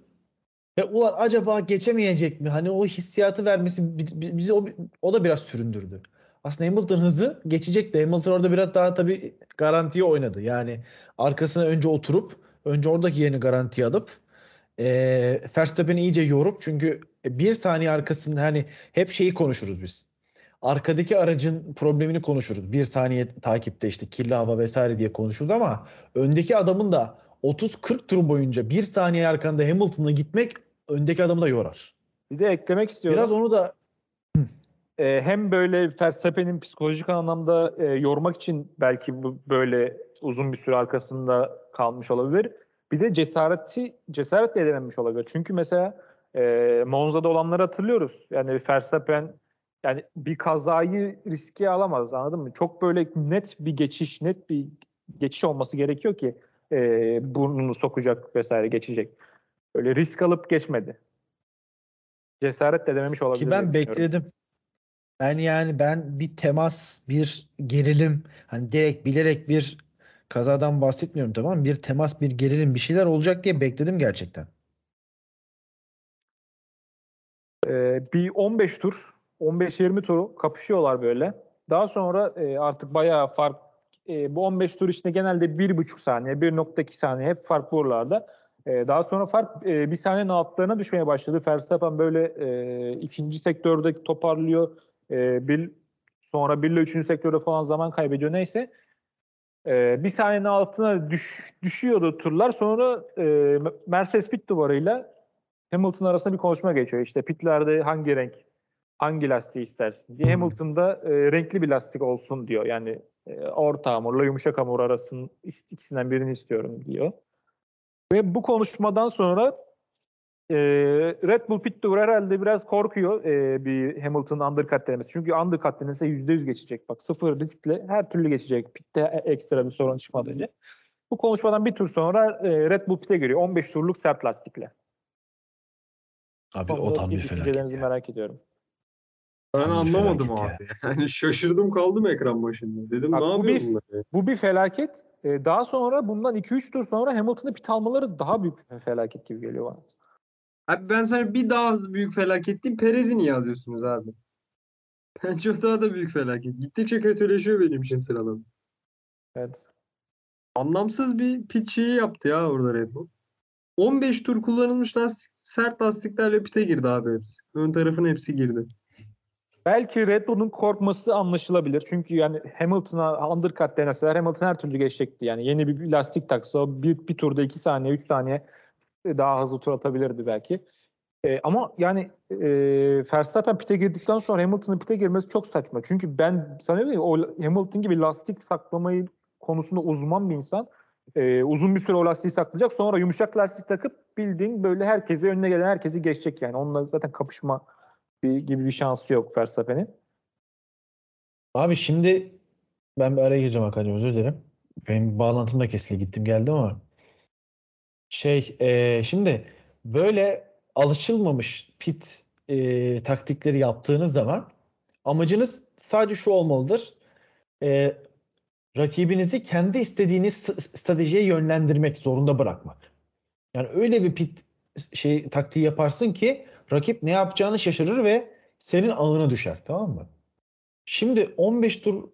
Ve ulan acaba geçemeyecek mi? Hani o hissiyatı vermesi bi- bi- bizi o, o da biraz süründürdü. Aslında Hamilton hızı geçecek de Hamilton orada biraz daha tabii garantiye oynadı. Yani arkasına önce oturup önce oradaki yerini garantiye alıp e, Verstappen'i iyice yorup çünkü bir saniye arkasında hani hep şeyi konuşuruz biz. Arkadaki aracın problemini konuşuruz. Bir saniye takipte işte kirli hava vesaire diye konuşuruz ama öndeki adamın da 30-40 tur boyunca bir saniye arkanda Hamilton'la gitmek öndeki adamı da yorar. Bir de eklemek istiyorum. Biraz onu da Ee, hem böyle Verstappen'in psikolojik anlamda e, yormak için belki bu böyle uzun bir süre arkasında kalmış olabilir. Bir de cesareti cesaretle edememiş olabilir. Çünkü mesela e, Monza'da olanları hatırlıyoruz. Yani Verstappen yani bir kazayı riske alamaz anladın mı? Çok böyle net bir geçiş, net bir geçiş olması gerekiyor ki e, burnunu sokacak vesaire geçecek. Böyle risk alıp geçmedi. Cesaret edememiş olabilir. Ki ben bekledim. Ben yani ben bir temas, bir gerilim, hani direkt bilerek bir kazadan bahsetmiyorum tamam? Bir temas, bir gerilim, bir şeyler olacak diye bekledim gerçekten. Ee, bir 15 tur, 15-20 turu kapışıyorlar böyle. Daha sonra e, artık bayağı fark, e, bu 15 tur içinde genelde 1,5 saniye, 1.2 saniye hep fark buralarda. E, daha sonra fark e, bir saniyenin altlarına düşmeye başladı. Verstappen böyle e, ikinci sektörde toparlıyor. E, bir, sonra 1 ile 3. sektörde falan zaman kaybediyor neyse. E, bir saniyenin altına düş, düşüyordu turlar. Sonra e, Mercedes pit duvarıyla Hamilton arasında bir konuşma geçiyor. İşte pitlerde hangi renk, hangi lastiği istersin diye. Hamilton'da e, renkli bir lastik olsun diyor. Yani e, orta hamurla yumuşak hamur arasının ikisinden birini istiyorum diyor. Ve bu konuşmadan sonra e, Red Bull pit duvarı herhalde biraz korkuyor e, bir Hamilton undercut denemesi. Çünkü undercut denese %100 geçecek. Bak sıfır riskle her türlü geçecek. Pitte ekstra bir sorun çıkmadan Bu konuşmadan bir tur sonra e, Red Bull pite giriyor. 15 turluk sert lastikle. Abi o tam bir felaket. merak ediyorum. Ben anlamadım abi. Yani şaşırdım kaldım ekran başında. Dedim Bak, ne bu bir-? Bu bir felaket. E, daha sonra bundan 2-3 tur sonra Hamilton'ı pit almaları daha büyük bir felaket gibi geliyor bana. Abi ben sana bir daha büyük felaket diyeyim. Perez'i niye alıyorsunuz abi? Bence o daha da büyük felaket. Gittikçe kötüleşiyor benim için sıralama. Evet. Anlamsız bir pit şeyi yaptı ya orada Red Bull. 15 tur kullanılmış lastik, sert lastiklerle pite girdi abi hepsi. Ön tarafın hepsi girdi. Belki Red Bull'un korkması anlaşılabilir. Çünkü yani Hamilton'a undercut deneseler Hamilton her türlü geçecekti. Yani yeni bir lastik taksa bir, bir turda 2 saniye 3 saniye daha hızlı tur atabilirdi belki. E, ama yani e, Verstappen pite girdikten sonra Hamilton'ın pite girmesi çok saçma. Çünkü ben sanıyorum ki o Hamilton gibi lastik saklamayı konusunda uzman bir insan e, uzun bir süre o lastiği saklayacak. Sonra yumuşak lastik takıp bildiğin böyle herkesi önüne gelen herkesi geçecek yani. Onunla zaten kapışma bir, gibi bir şansı yok Verstappen'in. Abi şimdi ben bir araya gireceğim Hakan'cığım özür dilerim. Benim bağlantım da kesildi gittim geldim ama şey eee, şimdi böyle alışılmamış pit eee, taktikleri yaptığınız zaman amacınız sadece şu olmalıdır. Eee, rakibinizi kendi istediğiniz stratejiye yönlendirmek zorunda bırakmak. Yani öyle bir pit şey taktiği yaparsın ki rakip ne yapacağını şaşırır ve senin ağına düşer tamam mı? Şimdi 15 tur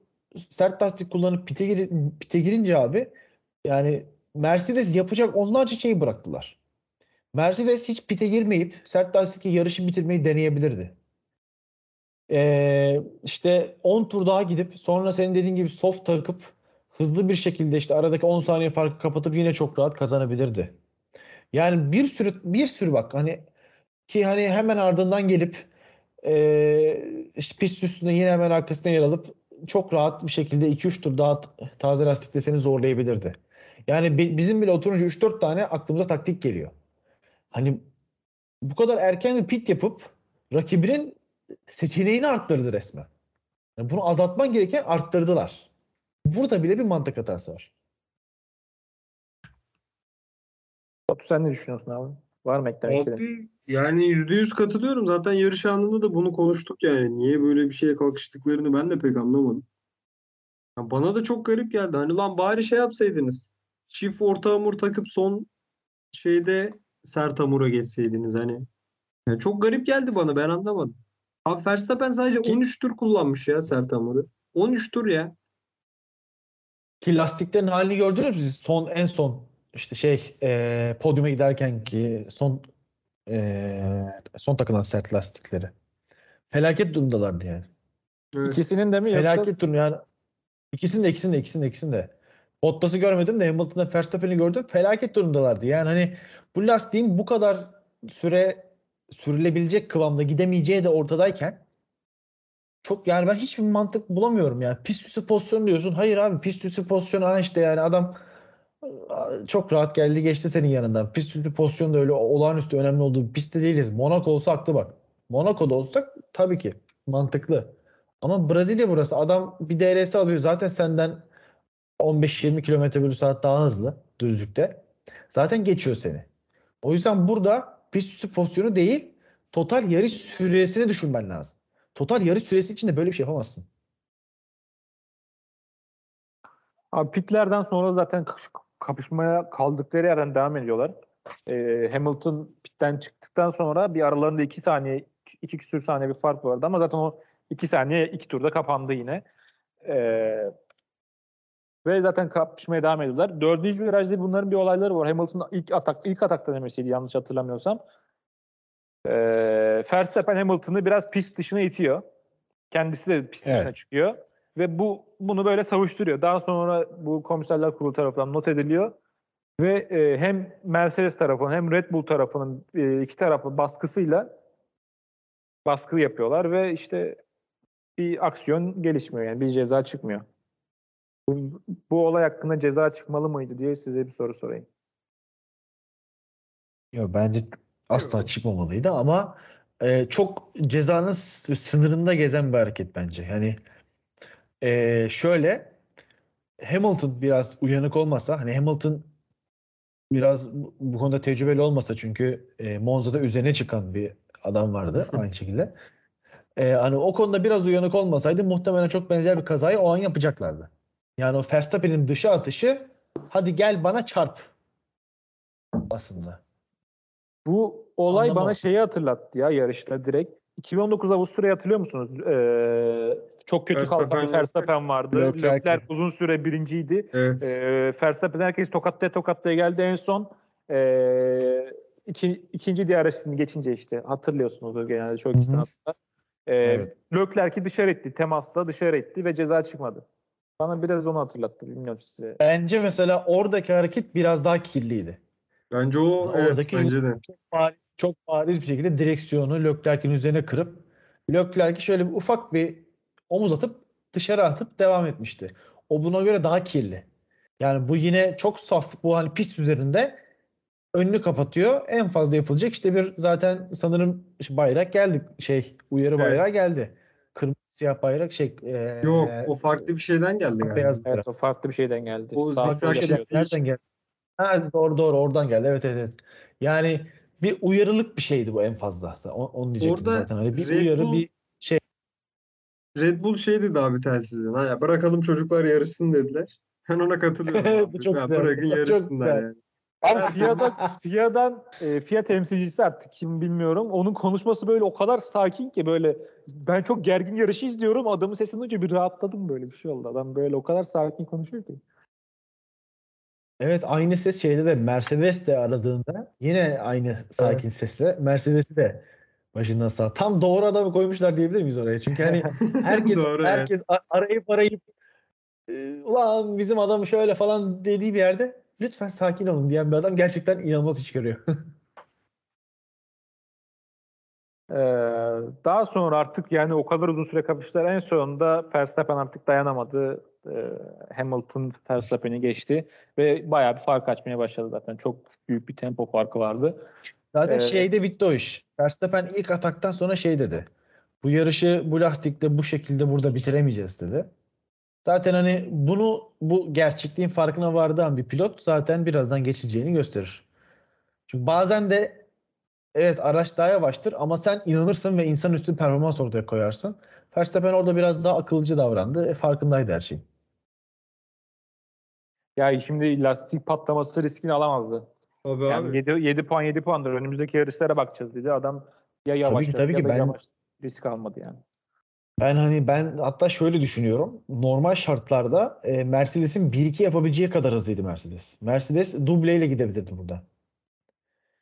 sert lastik kullanıp pite, gir, pite girince abi yani Mercedes yapacak onlarca şeyi bıraktılar. Mercedes hiç pite girmeyip sert lastikle yarışı bitirmeyi deneyebilirdi. Ee, işte 10 tur daha gidip sonra senin dediğin gibi soft takıp hızlı bir şekilde işte aradaki 10 saniye farkı kapatıp yine çok rahat kazanabilirdi. Yani bir sürü bir sürü bak hani ki hani hemen ardından gelip ee, işte pist üstünde yine hemen arkasına yer alıp çok rahat bir şekilde 2-3 tur daha taze lastikle seni zorlayabilirdi. Yani bi- bizim bile oturunca 3-4 tane aklımıza taktik geliyor. Hani bu kadar erken bir pit yapıp rakibinin seçeneğini arttırdı resmen. Yani bunu azaltman gereken arttırdılar. Burada bile bir mantık hatası var. Batu sen ne düşünüyorsun abi? Var mı eklemek istediğin? Yani %100 katılıyorum. Zaten yarış anında da bunu konuştuk yani. Niye böyle bir şeye kalkıştıklarını ben de pek anlamadım. Ya bana da çok garip geldi. Hani lan bari şey yapsaydınız. Çift orta hamur takıp son şeyde sert hamura geçseydiniz hani. Ya çok garip geldi bana ben anlamadım. Abi Verstappen sadece 13 tur kullanmış ya sert hamuru. 13 tur ya. Ki lastiklerin halini gördünüz mü siz? Son en son işte şey e, podyuma giderken ki son e, son takılan sert lastikleri. Felaket durumdalardı yani. Evet. İkisinin de mi Felaket yoksa durum yani. İkisini de ikisini de ikisini de ikisini de. Bottas'ı görmedim de Hamilton'da Verstappen'i gördüm. Felaket durumdalardı. Yani hani bu lastiğin bu kadar süre sürülebilecek kıvamda gidemeyeceği de ortadayken çok yani ben hiçbir mantık bulamıyorum yani. Pist üstü pozisyon diyorsun. Hayır abi pist üstü pozisyon ha işte yani adam çok rahat geldi geçti senin yanından. Pist üstü pozisyon da öyle olağanüstü önemli olduğu pistte değiliz. Monaco olsa haklı bak. Monaco'da olsak tabii ki mantıklı. Ama Brezilya burası. Adam bir DRS alıyor. Zaten senden 15-20 km bölü saat daha hızlı düzlükte. Zaten geçiyor seni. O yüzden burada pist üstü pozisyonu değil total yarış süresini düşünmen lazım. Total yarış süresi içinde böyle bir şey yapamazsın. Abi pitlerden sonra zaten kapışmaya kaldıkları yerden devam ediyorlar. Ee, Hamilton pitten çıktıktan sonra bir aralarında 2 saniye, 2 küsür saniye bir fark vardı ama zaten o 2 saniye iki turda kapandı yine. Ee, ve zaten kapışmaya devam ediyorlar. Dördüncü virajda bunların bir olayları var. Hamilton ilk atak ilk atakta demesiydi yanlış hatırlamıyorsam. Ee, Verstappen Hamilton'ı biraz pist dışına itiyor. Kendisi de pist Evet. dışına çıkıyor. Ve bu bunu böyle savuşturuyor. Daha sonra bu komiserler kurulu tarafından not ediliyor. Ve e, hem Mercedes tarafının hem Red Bull tarafının e, iki tarafı baskısıyla baskı yapıyorlar ve işte bir aksiyon gelişmiyor yani bir ceza çıkmıyor. Bu, bu olay hakkında ceza çıkmalı mıydı diye size bir soru sorayım. Yok bence asla çıkmamalıydı ama e, çok cezanın sınırında gezen bir hareket bence. Yani e, şöyle Hamilton biraz uyanık olmasa hani Hamilton biraz bu, konuda tecrübeli olmasa çünkü e, Monza'da üzerine çıkan bir adam vardı aynı şekilde. E, hani o konuda biraz uyanık olmasaydı muhtemelen çok benzer bir kazayı o an yapacaklardı. Yani o Verstappen'in dışa atışı hadi gel bana çarp aslında. Bu olay Anlamadım. bana şeyi hatırlattı ya yarışta direkt. 2019 Avusturya'yı hatırlıyor musunuz? Ee, çok kötü kalkan Verstappen- bir Verstappen vardı. Leclerc. Uzun süre birinciydi. Evet. Ee, Verstappen herkes tokatlaya tokatlaya geldi en son. Ee, iki, ikinci DRS'ini geçince işte hatırlıyorsunuz genelde çok ikisini hatırlar. Ee, Evet. Leclerc'i dışarı etti. Temasla dışarı etti ve ceza çıkmadı. Bana biraz onu hatırlattı. Bilmiyorum size. Bence mesela oradaki hareket biraz daha kirliydi. Bence o evet, Oradaki- bence de. Bariz, çok bariz bir şekilde direksiyonu Leclerc'in üzerine kırıp Leclerc'i şöyle bir ufak bir omuz atıp dışarı atıp devam etmişti. O buna göre daha kirli. Yani bu yine çok saf. Bu hani pist üzerinde önünü kapatıyor. En fazla yapılacak işte bir zaten sanırım işte bayrak geldi. Şey uyarı Evet. bayrağı geldi. Kırmızı siyah bayrak şey. eee, Yok o farklı bir şeyden geldi beyaz bayrak. Evet o farklı bir şeyden geldi. O zikzak şey-. Nereden geldi? Ha, doğru doğru oradan geldi. Evet evet evet. Yani bir uyarılık bir şeydi bu en fazla. O- Onu diyecektim Orada zaten. Hani bir Red uyarı Bull- bir Red Bull şey dedi abi telsizden. Ha, ya bırakalım çocuklar yarışsın dediler. Ben ona katılıyorum. Bu çok Ya güzel. Bırakın yarışsınlar güzel. yani. Abi FIA'dan, FIA'dan e, FIA temsilcisi artık kim bilmiyorum. Onun konuşması böyle o kadar sakin ki böyle ben çok gergin yarışı izliyorum. Adamın sesini duyunca bir rahatladım böyle bir şey oldu. Adam böyle o kadar sakin konuşuyor ki. Evet aynı ses şeyde de Mercedes de aradığında yine aynı sakin sesle Mercedes'i de başından sağ. Tam doğru adamı koymuşlar diyebilir miyiz oraya? Çünkü hani herkes Doğru, evet. herkes a- arayıp arayıp e, ulan bizim adam şöyle falan dediği bir yerde lütfen sakin olun diyen bir adam gerçekten inanılmaz iş görüyor. Ee, daha sonra artık yani o kadar uzun süre kapıştılar. En sonunda Verstappen artık dayanamadı. Ee, Hamilton Verstappen'i geçti ve bayağı bir fark açmaya başladı zaten. Çok büyük bir tempo farkı vardı. Zaten Ee, şeyde bitti o iş. Verstappen ilk ataktan sonra şey dedi. Bu yarışı bu lastikle bu şekilde burada bitiremeyeceğiz dedi. Zaten hani bunu bu gerçekliğin farkına vardığı bir pilot zaten birazdan geçeceğini gösterir. Çünkü bazen de evet araç daha yavaştır ama sen inanırsın ve insanüstü performans ortaya koyarsın. Verstappen orada biraz daha akıllıcı davrandı. E, farkındaydı her şeyin. Ya şimdi lastik patlaması riskini alamazdı. Tabii Yani abi. 7, 7 puan 7 puandır. Önümüzdeki yarışlara bakacağız dedi. Adam ya yavaşladı tabii ya ki da ben- yavaş risk almadı yani. Ben hani ben hatta şöyle düşünüyorum. Normal şartlarda e, Mercedes'in 1-2 yapabileceği kadar hızlıydı Mercedes. Mercedes dubleyle gidebilirdi burada.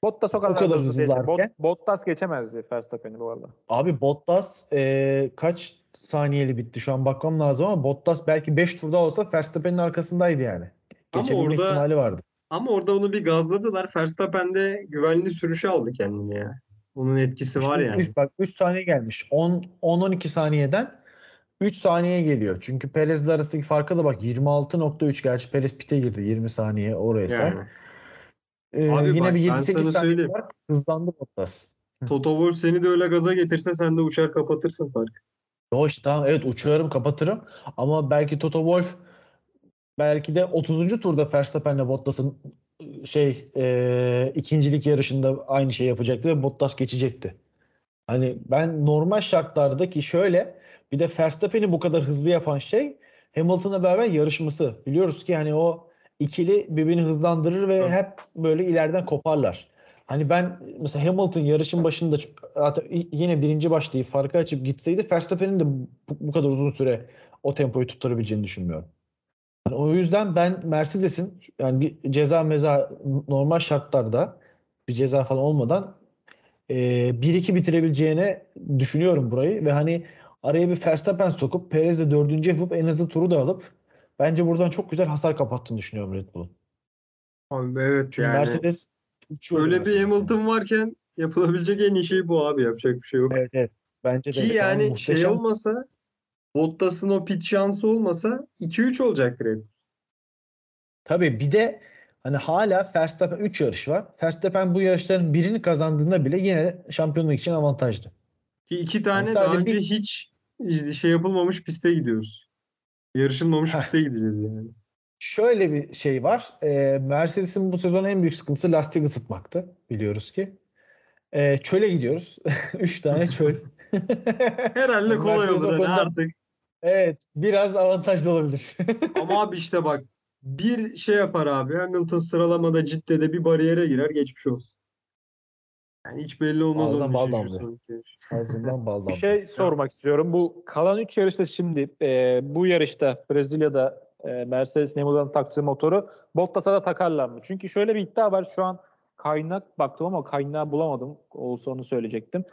Bottas o kadar, kadar hızlı değildi. Bot-. Bottas geçemezdi Verstappen'i bu arada. Abi Bottas e, kaç saniyeli bitti şu an bakmam lazım ama Bottas belki 5 turda olsa Verstappen'in arkasındaydı yani. Ama orada- ihtimali vardı. Ama orada onu bir gazladılar. Verstappen de güvenli sürüşe aldı kendini ya. Onun etkisi var Şimdi yani. üç- bak 3 saniye gelmiş. 10 10-12 saniyeden 3 saniyeye geliyor. Çünkü Perez'le arasındaki farka da bak 26.3 gerçi Perez pite girdi 20 saniye oraya. Yani. Ee, Abi yine bak, bir ben 7-8 sana saniye söyleyeyim. fark hızlandı Bottas. Toto Wolff seni de öyle gaza getirse sen de uçar kapatırsın fark. Yo işte tamam evet uçuyorum kapatırım ama belki Toto Wolff belki de 30. turda Verstappen'le Bottas'ın şey e, ikincilik yarışında aynı şey yapacaktı ve Bottas geçecekti. Hani ben normal şartlarda ki şöyle bir de Verstappen'i bu kadar hızlı yapan şey Hamilton'la beraber yarışması. Biliyoruz ki hani o ikili birbirini hızlandırır ve hep böyle ileriden koparlar. Hani ben mesela Hamilton yarışın başında zaten yine birinci başlayıp farkı açıp gitseydi Verstappen'in de bu, bu kadar uzun süre o tempoyu tutturabileceğini düşünmüyorum. Yani o yüzden ben Mercedes'in yani bir ceza meza normal şartlarda bir ceza falan olmadan e, 1-2 bitirebileceğine düşünüyorum burayı ve hani araya bir Verstappen sokup Perez'e dördüncü yapıp en hızlı turu da alıp bence buradan çok güzel hasar kapattığını düşünüyorum Red Bull'un. Abi evet Çünkü yani. Mercedes Öyle bir. Hamilton varken yapılabilecek en iyi şey bu abi. Yapacak bir şey yok. Evet evet. Bence de Ki yani şey muhteşem. olmasa Bottas'ın o pit şansı olmasa 2-3 olacaktı Red Bull. Tabii bir de hani hala Verstappen 3 yarış var. Verstappen bu yarışların birini kazandığında bile yine şampiyonluk için avantajlı. Ki iki tane Yani daha önce bir- hiç şey yapılmamış piste gidiyoruz. Yarışılmamış piste gideceğiz yani. Şöyle bir şey var. Ee, Mercedes'in bu sezon en büyük sıkıntısı lastik ısıtmaktı. Biliyoruz ki. Ee, çöle gidiyoruz. 3 tane çöl. Herhalde kolay Mercedes o olur hani artık. Evet, biraz avantajlı olabilir. Ama abi işte bak bir şey yapar abi. Hamilton sıralamada Cidde'de bir bariyere girer geçmiş olsun. Yani hiç belli olmaz Ağzından onun bal damlıyor. Ağzından bal Bir damlıyor. şey sormak istiyorum. Bu kalan 3 yarışta şimdi e, bu yarışta Brezilya'da e, Mercedes Hamilton'ın taktığı motoru Bottas'a da takarlar mı? Çünkü şöyle bir iddia var. Şu an kaynak baktım ama kaynağı bulamadım. Olsa onu söyleyecektim.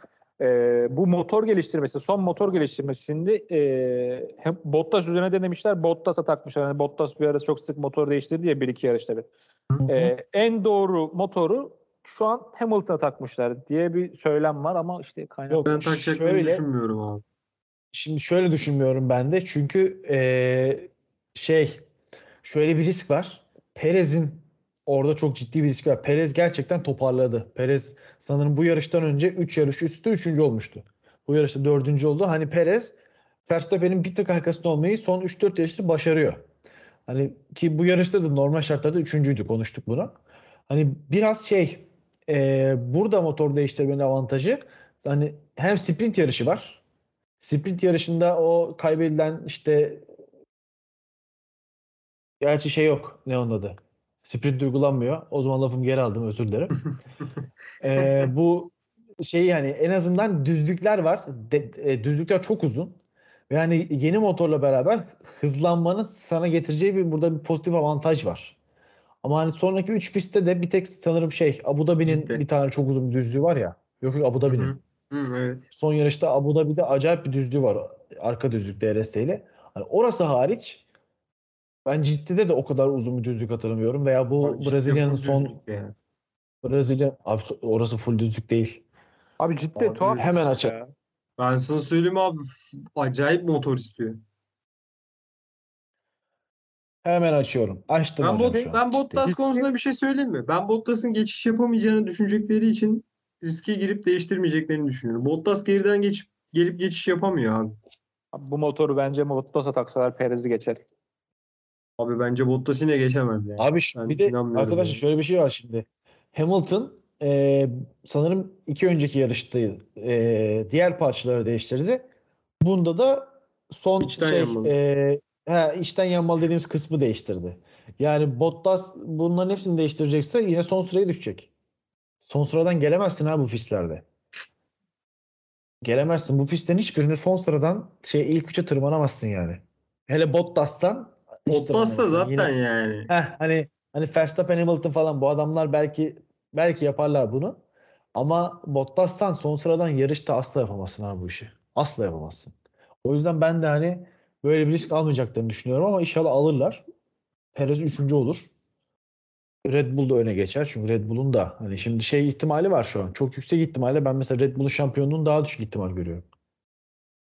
E, bu motor geliştirmesi, son motor geliştirmesinde e, hem Bottas üzerine denemişler. Bottas'a takmışlar. Yani Bottas bir ara çok sık motor değiştirdi ya bir iki yarışta bir. E, en doğru motoru şu an Hamilton'a takmışlar diye bir söylem var ama işte kaynak Yok, Ben takacaklarını şöyle düşünmüyorum abi. Şimdi şöyle düşünmüyorum ben de. Çünkü eee, şey şöyle bir risk var. Perez'in orada çok ciddi bir risk var. Perez gerçekten toparladı. Perez sanırım bu yarıştan önce 3 yarış üstü 3. olmuştu. Bu yarışta 4. oldu. Hani Perez Verstappen'in bir tık arkasında olmayı son 3-4 yarışta başarıyor. Hani ki bu yarışta da normal şartlarda üçüncüydü konuştuk bunu. Hani biraz şey eee, burada motor değiştirmenin avantajı hani hem sprint yarışı var. Sprint yarışında o kaybedilen işte gerçi şey yok. Ne onun adı? Sprint uygulanmıyor. O zaman lafımı geri aldım. Özür dilerim. Ee, bu şey yani en azından düzlükler var. De- e, düzlükler çok uzun. Yani yeni motorla beraber hızlanmanın sana getireceği bir burada bir pozitif avantaj var. Ama hani sonraki 3 pistte de bir tek sanırım şey Abu Dhabi'nin bir tane çok uzun bir düzlüğü var ya. Yok yok Abu Dhabi'nin. Hı. Hı, evet. Son yarışta Abu Dhabi'de acayip bir düzlüğü var. Arka düzlük DRS ile. Hani orası hariç ben Ciddi'de de o kadar uzun bir düzlük hatırlamıyorum. Veya bu Abi ciddi Brezilya'nın son yani. Brezilya abi orası full düzlük değil. Abi ciddi Abi tuhaf. hemen aç-. Ben sana söyleyeyim abi acayip motor istiyor. Hemen açıyorum. Açtım Ben, Bot, şu an. ben Ciddi. Bottas konusunda bir şey söyleyeyim mi? Ben Bottas'ın geçiş yapamayacağını düşünecekleri için riske girip değiştirmeyeceklerini düşünüyorum. Bottas geriden geçip gelip geçiş yapamıyor abi. Abi Bu motoru bence Bottas'a taksalar Perez'i geçer. Abi bence Bottas yine geçemez yani. Abi şu- Ben bir de arkadaşlar yani. şöyle bir şey var şimdi. Hamilton e, sanırım iki önceki yarışta e, diğer parçaları değiştirdi. Bunda da son İçten şey yanmalı. e, ha, içten yanmalı dediğimiz kısmı değiştirdi. Yani Bottas bunların hepsini değiştirecekse yine son sıraya düşecek. Son sıradan gelemezsin abi bu pistlerde. Gelemezsin. Bu pistten hiçbirinde son sıradan şey ilk üçe tırmanamazsın yani. Hele Bottas'tan hiç Bottas da tırmanamazsın. zaten Yine- yani. Heh, hani hani Verstappen, Hamilton falan bu adamlar belki belki yaparlar bunu. Ama Bottas'tan son sıradan yarışta asla yapamazsın abi bu işi. Asla yapamazsın. O yüzden ben de hani böyle bir risk almayacaklarını düşünüyorum ama inşallah alırlar. Perez üçüncü olur. Red Bull da öne geçer. Çünkü Red Bull'un da hani şimdi şey ihtimali var şu an. Çok yüksek ihtimalle ben mesela Red Bull'un şampiyonluğunu daha düşük ihtimal görüyorum.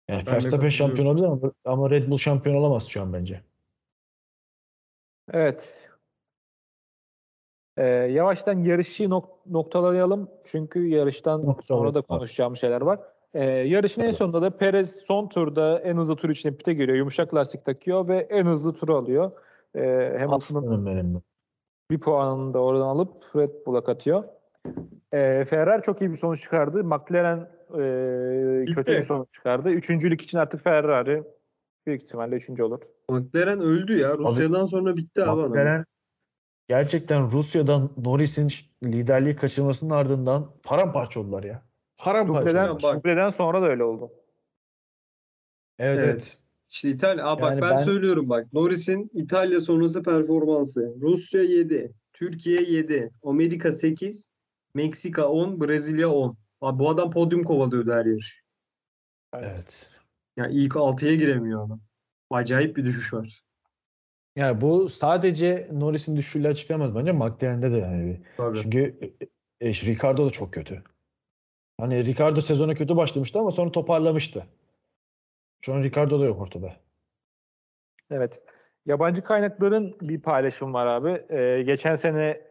Yani Verstappen şampiyon olabilir ama, ama Red Bull şampiyon olamaz şu an bence. Evet. Ee, yavaştan yarışı nok- noktalayalım. Çünkü yarıştan sonra da konuşacağım şeyler var. Ee, yarışın en sonunda da Perez son turda en hızlı tur için pite giriyor. Yumuşak lastik takıyor ve en hızlı turu alıyor. Ee, Hamilton'ın Aslanım benim. bir puanını da oradan alıp Red Bull'a katıyor. Ee, Ferrari çok iyi bir sonuç çıkardı. McLaren e, kötü bir sonuç çıkardı. Üçüncülük için artık Ferrari büyük ihtimalle üçüncü olur. McLaren öldü ya. Rusya'dan sonra bitti abi. McLaren gerçekten Rusya'dan Norris'in liderliği kaçırmasının ardından paramparça oldular ya. Paramparça Dubleden, oldular. bak. dubleden sonra da öyle oldu. Evet Evet. evet. İşte İtalya, Aa, bak Yani ben, ben- söylüyorum bak. Norris'in İtalya sonrası performansı. Rusya 7, Türkiye 7, Amerika 8, Meksika 10, Brezilya 10. Abi bu adam podyum kovalıyordu her yarış. Evet. Yani ilk 6'ya giremiyor adam. Acayip bir düşüş var. Yani bu sadece Norris'in düşüşüyle açıklayamaz bence. McLaren'de de yani. bir- Tabii. Çünkü e, e, Ricardo da çok kötü. Hani Ricardo sezona kötü başlamıştı ama sonra toparlamıştı. Şu an Ricardo da yok ortada. Evet. Yabancı kaynakların bir paylaşım var abi. Ee, geçen sene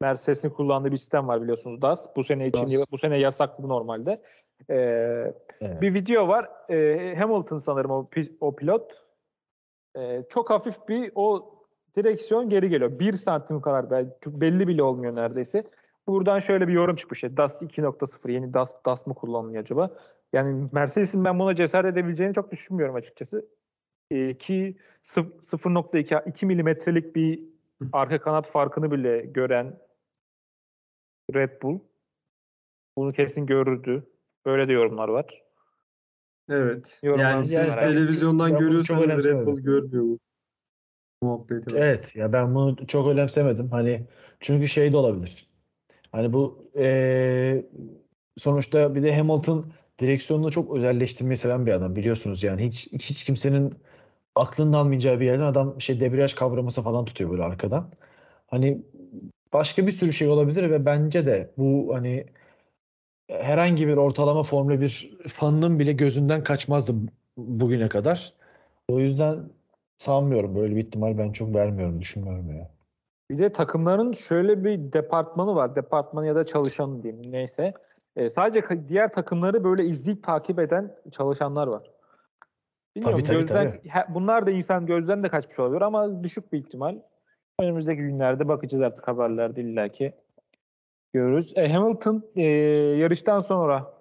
Mercedes'in kullandığı bir sistem var biliyorsunuz DAS. Bu sene için DAS. bu sene yasaklı normalde. Ee, Evet. bir video var. Ee, Hamilton sanırım o, o pilot. Ee, çok hafif bir o direksiyon geri geliyor. Bir santim kadar belki belli bile olmuyor neredeyse. Buradan şöyle bir yorum çıkmış. ya, DAS 2.0 yeni DAS, DAS mı kullanılıyor acaba? Yani Mercedes'in ben buna cesaret edebileceğini çok düşünmüyorum açıkçası. Ee, ki sıf- 0.2 2 milimetrelik bir arka kanat farkını bile gören Red Bull bunu kesin görürdü. Böyle de yorumlar var. Evet. Yorumlar- Yani siz Yani televizyondan çok görüyorsanız Red. Bull görmüyor bu muhabbeti. var. Evet ya ben bunu çok önemsemedim. Hani çünkü şey de olabilir. Hani bu eee, sonuçta bir de Hamilton direksiyonunu çok özelleştirmeyi seven bir adam biliyorsunuz yani hiç hiç kimsenin aklının almayacağı bir yerden adam şey debriyaj kavraması falan tutuyor böyle arkadan. Hani başka bir sürü şey olabilir ve bence de bu hani herhangi bir ortalama Formula 1 fanının bile gözünden kaçmazdı bugüne kadar. O yüzden sanmıyorum böyle bir ihtimal ben çok vermiyorum, düşünmüyorum ya. Bir de takımların şöyle bir departmanı var. Departman ya da çalışan diyeyim neyse. Ee, sadece diğer takımları böyle izleyip takip eden çalışanlar var. Bilmiyorum, Tabii, tabii, gözden, tabii. he- bunlar da insan gözden de kaçmış olabilir ama düşük bir ihtimal. Önümüzdeki günlerde bakacağız artık haberlerde illaki. Görürüz. E, Hamilton e, yarıştan sonra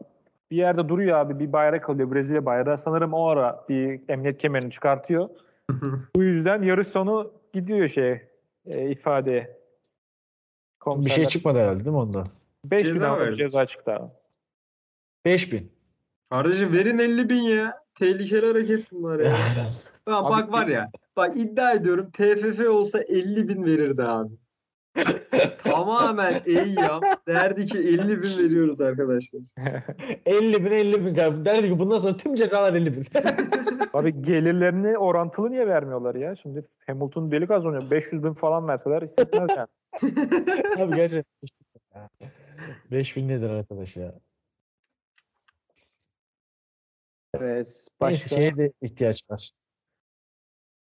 bir yerde duruyor abi bir bayrak alıyor Brezilya bayrağı. Sanırım o ara bir emniyet kemerini çıkartıyor. Bu yüzden yarış sonu gidiyor şeye e, ifadeye. Bir şey çıkmadı herhalde değil mi ondan? 5 bin verdi. ceza çıktı abi. 5000. Kardeşim verin 50 bin ya. Tehlikeli hareket bunlar ya. Bak, Abi- bak var ya. Bak iddia ediyorum TFF olsa 50 bin verirdi abi. Tamamen eyyam. Derdi ki 50 bin veriyoruz arkadaşlar. 50 bin 50 bin. Derdi ki bundan sonra tüm cezalar 50 bin. Abi gelirlerini orantılı niye vermiyorlar ya? Şimdi Hamilton deli kazanıyor. 500 bin falan verseler hissetmez yani. Abi gerçekten. 5000 nedir arkadaş ya? Evet. Neyse Başka. şeye de ihtiyaç var.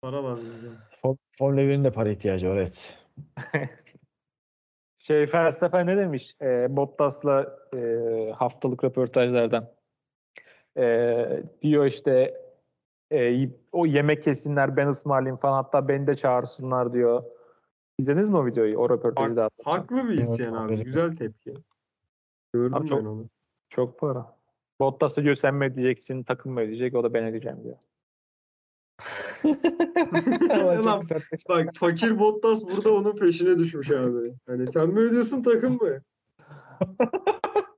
Para. Form- Formula 1'in de para ihtiyacı var evet. Şey Verstappen ne demiş? E, Bottas'la e, haftalık röportajlardan. E, diyor işte e, o yemek yesinler ben ısmarlayayım falan hatta beni de çağırsınlar diyor. İzlediniz mi o videoyu? O röportajı da. Haklı bir isyan abi. Güzel tepki. Gördüm Abi çok- ben onu. Çok para. Bottas da diyor sen mi ödeyeceksin, takım mı ödeyecek? O da ben ödeyeceğim diyor. Ulan sert. Bak fakir Bottas burada onun peşine düşmüş abi. Hani sen mi ödüyorsun takım mı?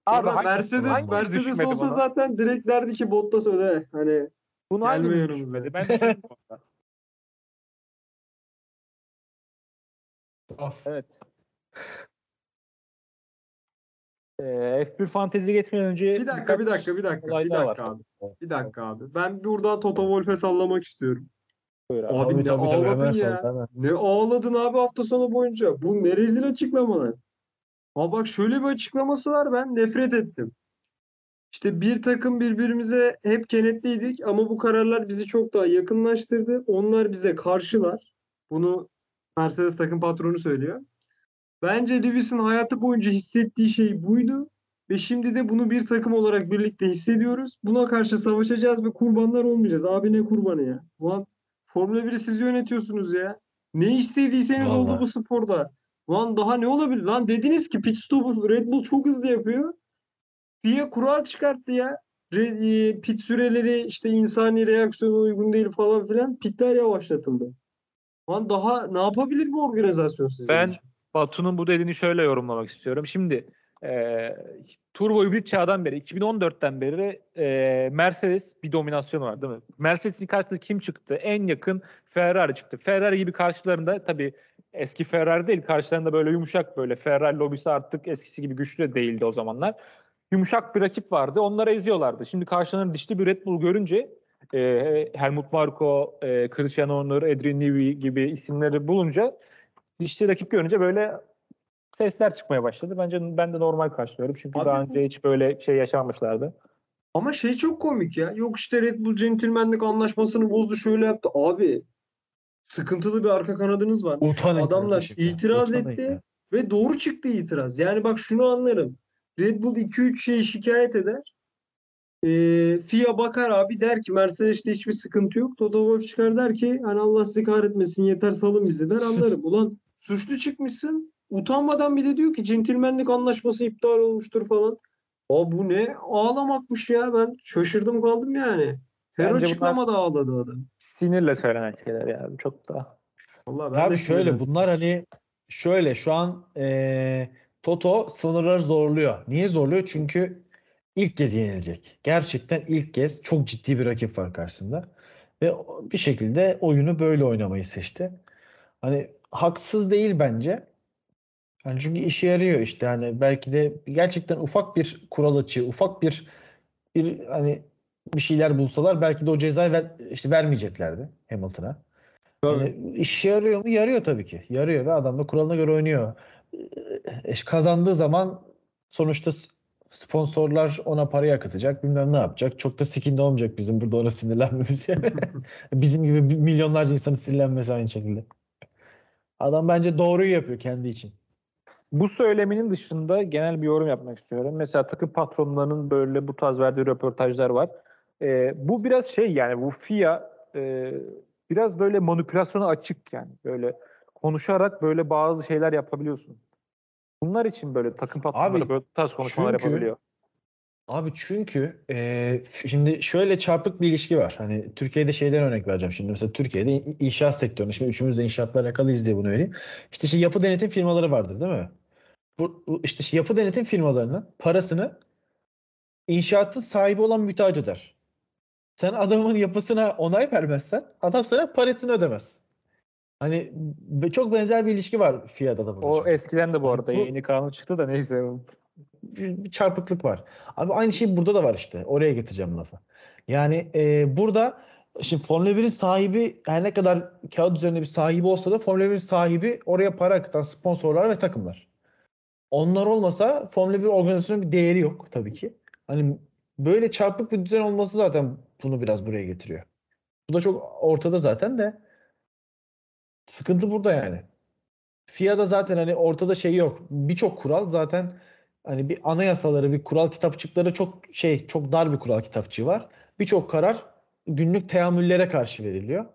Abi hangi- Mercedes hangimiz Mercedes olsa bunu? zaten direkt derdi ki Bottas öde. Hani Bunu Gelme yanımıza. Ben. Of. Evet. Ee, F1 fantezi geçmeden önce bir dakika bir dakika bir dakika bir dakika var. abi. Bir dakika abi. Ben buradan Toto Wolff'e sallamak istiyorum. Abi. Ne tabii ağladın hemen ya. hemen. Ne ağladın abi hafta sonu boyunca? Bu ne rezil açıklamalar. Ha bak şöyle bir açıklaması var ben nefret ettim. İşte bir takım birbirimize hep kenetliydik ama bu kararlar bizi çok daha yakınlaştırdı. Onlar bize karşılar. Bunu Mercedes takım patronu söylüyor. Bence Lewis'in hayatı boyunca hissettiği şey buydu. Ve şimdi de bunu bir takım olarak birlikte hissediyoruz. Buna karşı savaşacağız ve kurbanlar olmayacağız. Abi ne kurbanı ya? Ulan Formula 1'i siz yönetiyorsunuz ya. Ne istediyseniz oldu Vallahi. bu sporda. Lan daha ne olabilir? Lan dediniz ki pit stopu Red Bull çok hızlı yapıyor. FIA kural çıkarttı ya. Re- e, pit süreleri işte insani reaksiyona uygun değil falan filan. Pitler yavaşlatıldı. Lan daha ne yapabilir bu organizasyon sizin Ben için? Batu'nun bu dediğini şöyle yorumlamak istiyorum. Şimdi e, turbo hibrit çağdan beri 2014'ten beri e, Mercedes bir dominasyon var değil mi? Mercedes'in karşısında kim çıktı? En yakın Ferrari çıktı. Ferrari gibi karşılarında tabii eski Ferrari değil karşılarında böyle yumuşak böyle Ferrari lobisi artık eskisi gibi güçlü de değildi o zamanlar. Yumuşak bir rakip vardı. Onları eziyorlardı. Şimdi karşılarında dişli bir Red Bull görünce e, Helmut Marko, e, Christian Horner, Adrian Newey gibi isimleri bulunca dişli rakip görünce böyle sesler çıkmaya başladı. Bence ben de normal karşılıyorum. Çünkü Abi daha önce hiç böyle şey yaşamamışlardı. Ama şey çok komik ya. Yok işte Red Bull centilmenlik anlaşmasını bozdu şöyle yaptı. Abi sıkıntılı bir arka kanadınız var. Utanın Adamlar itiraz utanın etti. ya. Ve doğru çıktı itiraz. Yani bak şunu anlarım. Red Bull 2-3 şey şikayet eder. Ee, FIA bakar abi der ki Mercedes'te hiçbir sıkıntı yok. Toto Wolff çıkar der ki hani Allah sizi kahretmesin yeter salın bizi der anlarım. Ulan suçlu çıkmışsın. Utanmadan bir de diyor ki centilmenlik anlaşması iptal olmuştur falan. Aa bu ne ağlamakmış ya ben şaşırdım kaldım yani. Her Bence açıklamada ağladı adam. Sinirle söylenen şeyler yani. Çok da. Vallahi ben Abi de şöyle bunlar hani şöyle şu an eee, Toto sınırları zorluyor. Niye zorluyor? Çünkü ilk kez yenilecek. Gerçekten ilk kez çok ciddi bir rakip var karşısında. Ve o- bir şekilde oyunu böyle oynamayı seçti. Hani haksız değil bence. Yani çünkü işe yarıyor işte hani belki de gerçekten ufak bir kural açığı, ufak bir bir hani bir şeyler bulsalar belki de o cezayı ver, işte vermeyeceklerdi Hamilton'a. Yani işe yarıyor mu? Yarıyor tabii ki. Yarıyor ve adam da kuralına göre oynuyor. Ee, kazandığı zaman sonuçta sponsorlar ona parayı akıtacak. Bilmem ne yapacak. Çok da sikinde olmayacak bizim burada ona sinirlenmemiz. yani. bizim gibi milyonlarca insanın sinirlenmesi aynı şekilde. Adam bence doğruyu yapıyor kendi için. Bu söyleminin dışında genel bir yorum yapmak istiyorum. Mesela takım patronlarının böyle bu tarz verdiği röportajlar var. Ee, bu biraz şey yani bu FIA e, biraz böyle manipülasyona açık yani. Böyle konuşarak böyle bazı şeyler yapabiliyorsun. Bunlar için böyle takım patronları böyle tarz konuşmalar çünkü- yapabiliyor. Abi çünkü e, şimdi şöyle çarpık bir ilişki var. Hani Türkiye'de şeyden örnek vereceğim şimdi. Mesela Türkiye'de in- inşaat sektöründe şimdi üçümüz de inşaatla alakalıyız diye bunu vereyim. İşte şey yapı denetim firmaları vardır değil mi? Bu, bu işte şey yapı denetim firmalarının parasını inşaatın sahibi olan müteahhit öder. Sen adamın yapısına onay vermezsen adam sana parasını ödemez. Hani çok benzer bir ilişki var FIA'da da burada. O eskiden de bu Yani arada bu- yeni kanun çıktı da neyse. bir, bir çarpıklık var. Abi aynı şey burada da var işte. Oraya getireceğim lafı. Yani e, burada şimdi Formula 1'in sahibi her ne kadar kağıt üzerinde bir sahibi olsa da Formula 1'in sahibi oraya para akıtan sponsorlar ve takımlar. Onlar olmasa Formula 1 organizasyonun bir değeri yok tabii ki. Hani böyle çarpık bir düzen olması zaten bunu biraz buraya getiriyor. Bu da çok ortada zaten de sıkıntı burada yani. FIA'da zaten hani ortada şey yok. Birçok kural zaten hani bir anayasaları, bir kural kitapçıkları çok şey, çok dar bir kural kitapçığı var. Birçok karar günlük teamüllere karşı veriliyor.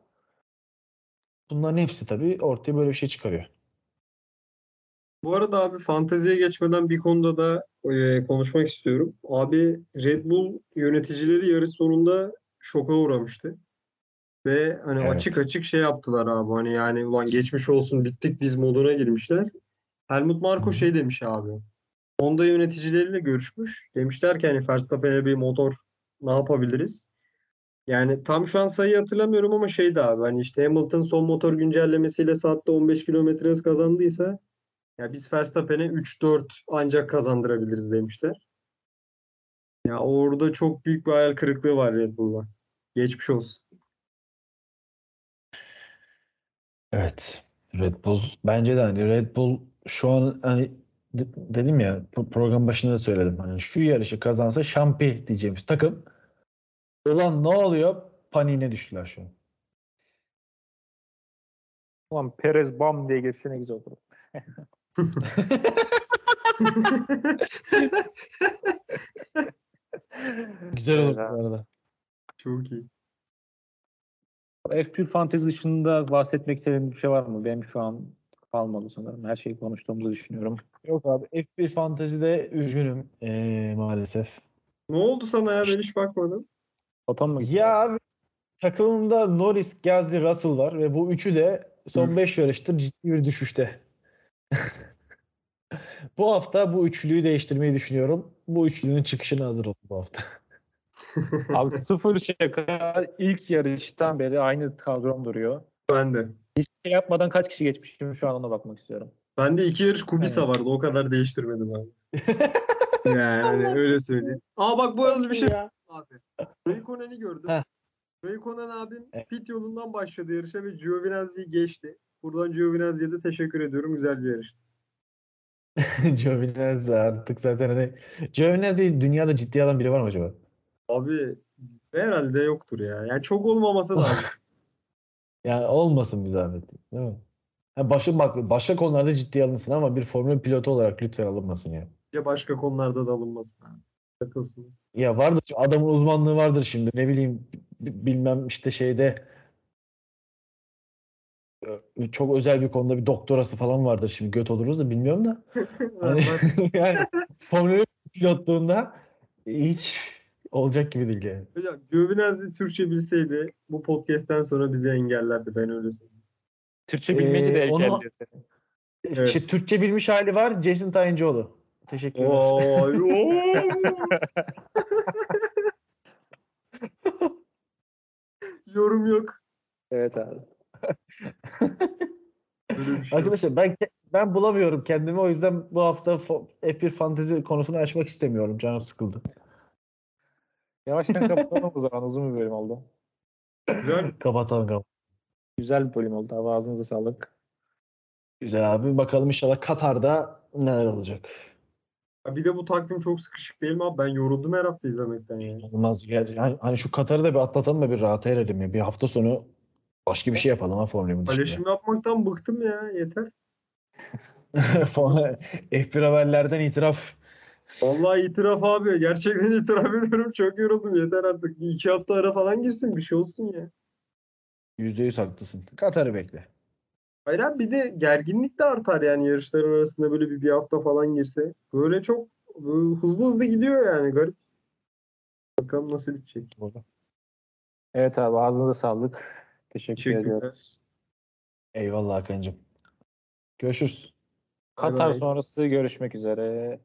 Bunların hepsi tabii ortaya böyle bir şey çıkarıyor. Bu arada abi fanteziye geçmeden bir konuda da e, konuşmak istiyorum. Abi Red Bull yöneticileri yarış sonunda şoka uğramıştı. Ve hani Evet. açık açık şey yaptılar abi. Hani yani ulan geçmiş olsun bittik biz moduna girmişler. Helmut Marko şey demiş abi. Honda yöneticileriyle görüşmüş. Demişler ki hani Verstappen'e bir motor ne yapabiliriz? Yani tam şu an sayıyı hatırlamıyorum ama şeydi abi hani işte Hamilton son motor güncellemesiyle saatte 15 kilometre hız kazandıysa ya biz Verstappen'e 3-4 ancak kazandırabiliriz demişler. Ya orada çok büyük bir hayal kırıklığı var Red Bull'da. Geçmiş olsun. Evet. Red Bull bence de hani Red Bull şu an hani dedim ya pro- program başında da söyledim. Hani şu yarışı kazansa şampi diyeceğimiz takım ulan ne oluyor? Paniğine düştüler şu an. Ulan Perez bam diye geçse ne güzel olur. Güzel olur bu arada. Çok iyi. F1 Fantasy dışında bahsetmek istediğin bir şey var mı? Benim şu an kalmadı sanırım. Her şeyi konuştuğumuzu düşünüyorum. Yok abi F1 Fantasy'de üzgünüm eee, maalesef. Ne oldu sana ya? Ben hiç bakmadım. Otom mu? Ya abi takımımda Norris, Gasly, Russell var ve bu üçü de son 5 yarıştır ciddi bir düşüşte. Bu hafta bu üçlüyü değiştirmeyi düşünüyorum. Bu üçlünün çıkışına hazır olun bu hafta. Abi sıfır şaka ilk yarıştan beri aynı kadrom duruyor. Ben de. Hiç şey yapmadan kaç kişi geçmişim şu an ona bakmak istiyorum. Ben de iki yarış Kubica Evet. vardı. O kadar değiştirmedim abi. Yani öyle söyleyeyim. Aa bak bu arada bir şey abi. Raikkonen'i gördüm. Heh. Raikkonen abim Evet. pit yolundan başladı yarışa ve Giovinazzi'yi geçti. Buradan Giovinazzi'ye de teşekkür ediyorum. Güzel bir yarıştı. Giovinazzi artık zaten hani Giovinazzi dünyada ciddi alan biri var mı acaba? Abi herhalde yoktur ya. Yani çok olmaması lazım. Yani olmasın bir zahmet. Değil mi? Ha başka bak başka konularda ciddi alınsın ama bir formül pilotu olarak lütfen alınmasın ya. Ya başka konularda da alınmasın. Takılsın. Ya vardır adamın uzmanlığı vardır şimdi ne bileyim bilmem işte şeyde çok özel bir konuda bir doktorası falan vardır şimdi göt oluruz da bilmiyorum da hani, yani formül pilotluğunda hiç olacak gibi değil yani. Hocam Giovinazzi Türkçe bilseydi bu podcast'ten sonra bizi engellerdi. Ben öyle söyleyeyim. Türkçe bilmeyince de Ee, seni. Evet. İşte Türkçe bilmiş hali var Jason Tayıncıoğlu. Teşekkür ederim. Yorum yok. Evet abi. Şey. Arkadaşlar ben ben bulamıyorum kendimi o yüzden bu hafta F1 fantezi konusunu açmak istemiyorum. Canım sıkıldı. Yavaştan kapatalım o zaman. Uzun bir bölüm oldu. Güzel. Kapatalım kapatalım. Güzel bir bölüm oldu abi. Ağzınıza sağlık. Güzel abi. Bakalım inşallah Katar'da neler olacak. Bir de bu takvim çok sıkışık değil mi abi? Ben yoruldum her hafta izlemekten ya. Olmaz. Yani, hani, hani şu Katar'ı da bir atlatalım da bir rahat erelim ya. Bir hafta sonu başka bir şey yapalım ha Formula 1 dışında. Paylaşım yapmaktan bıktım ya. Yeter. F1 haberlerden itiraf. Vallahi itiraf abi. Gerçekten itiraf ediyorum. Çok yoruldum. Yeter artık. Bir iki hafta ara falan girsin. Bir şey olsun ya. %100 haklısın. Katar'ı bekle. Hayır abi bir de gerginlik de artar yani yarışların arasında böyle bir, bir hafta falan girse. Böyle çok böyle hızlı hızlı gidiyor yani garip. Bakalım nasıl bitecek. Evet abi ağzınıza sağlık. Teşekkür ediyorum. Teşekkürler. Eyvallah Hakan'cığım. Görüşürüz. Katar sonrası görüşmek üzere.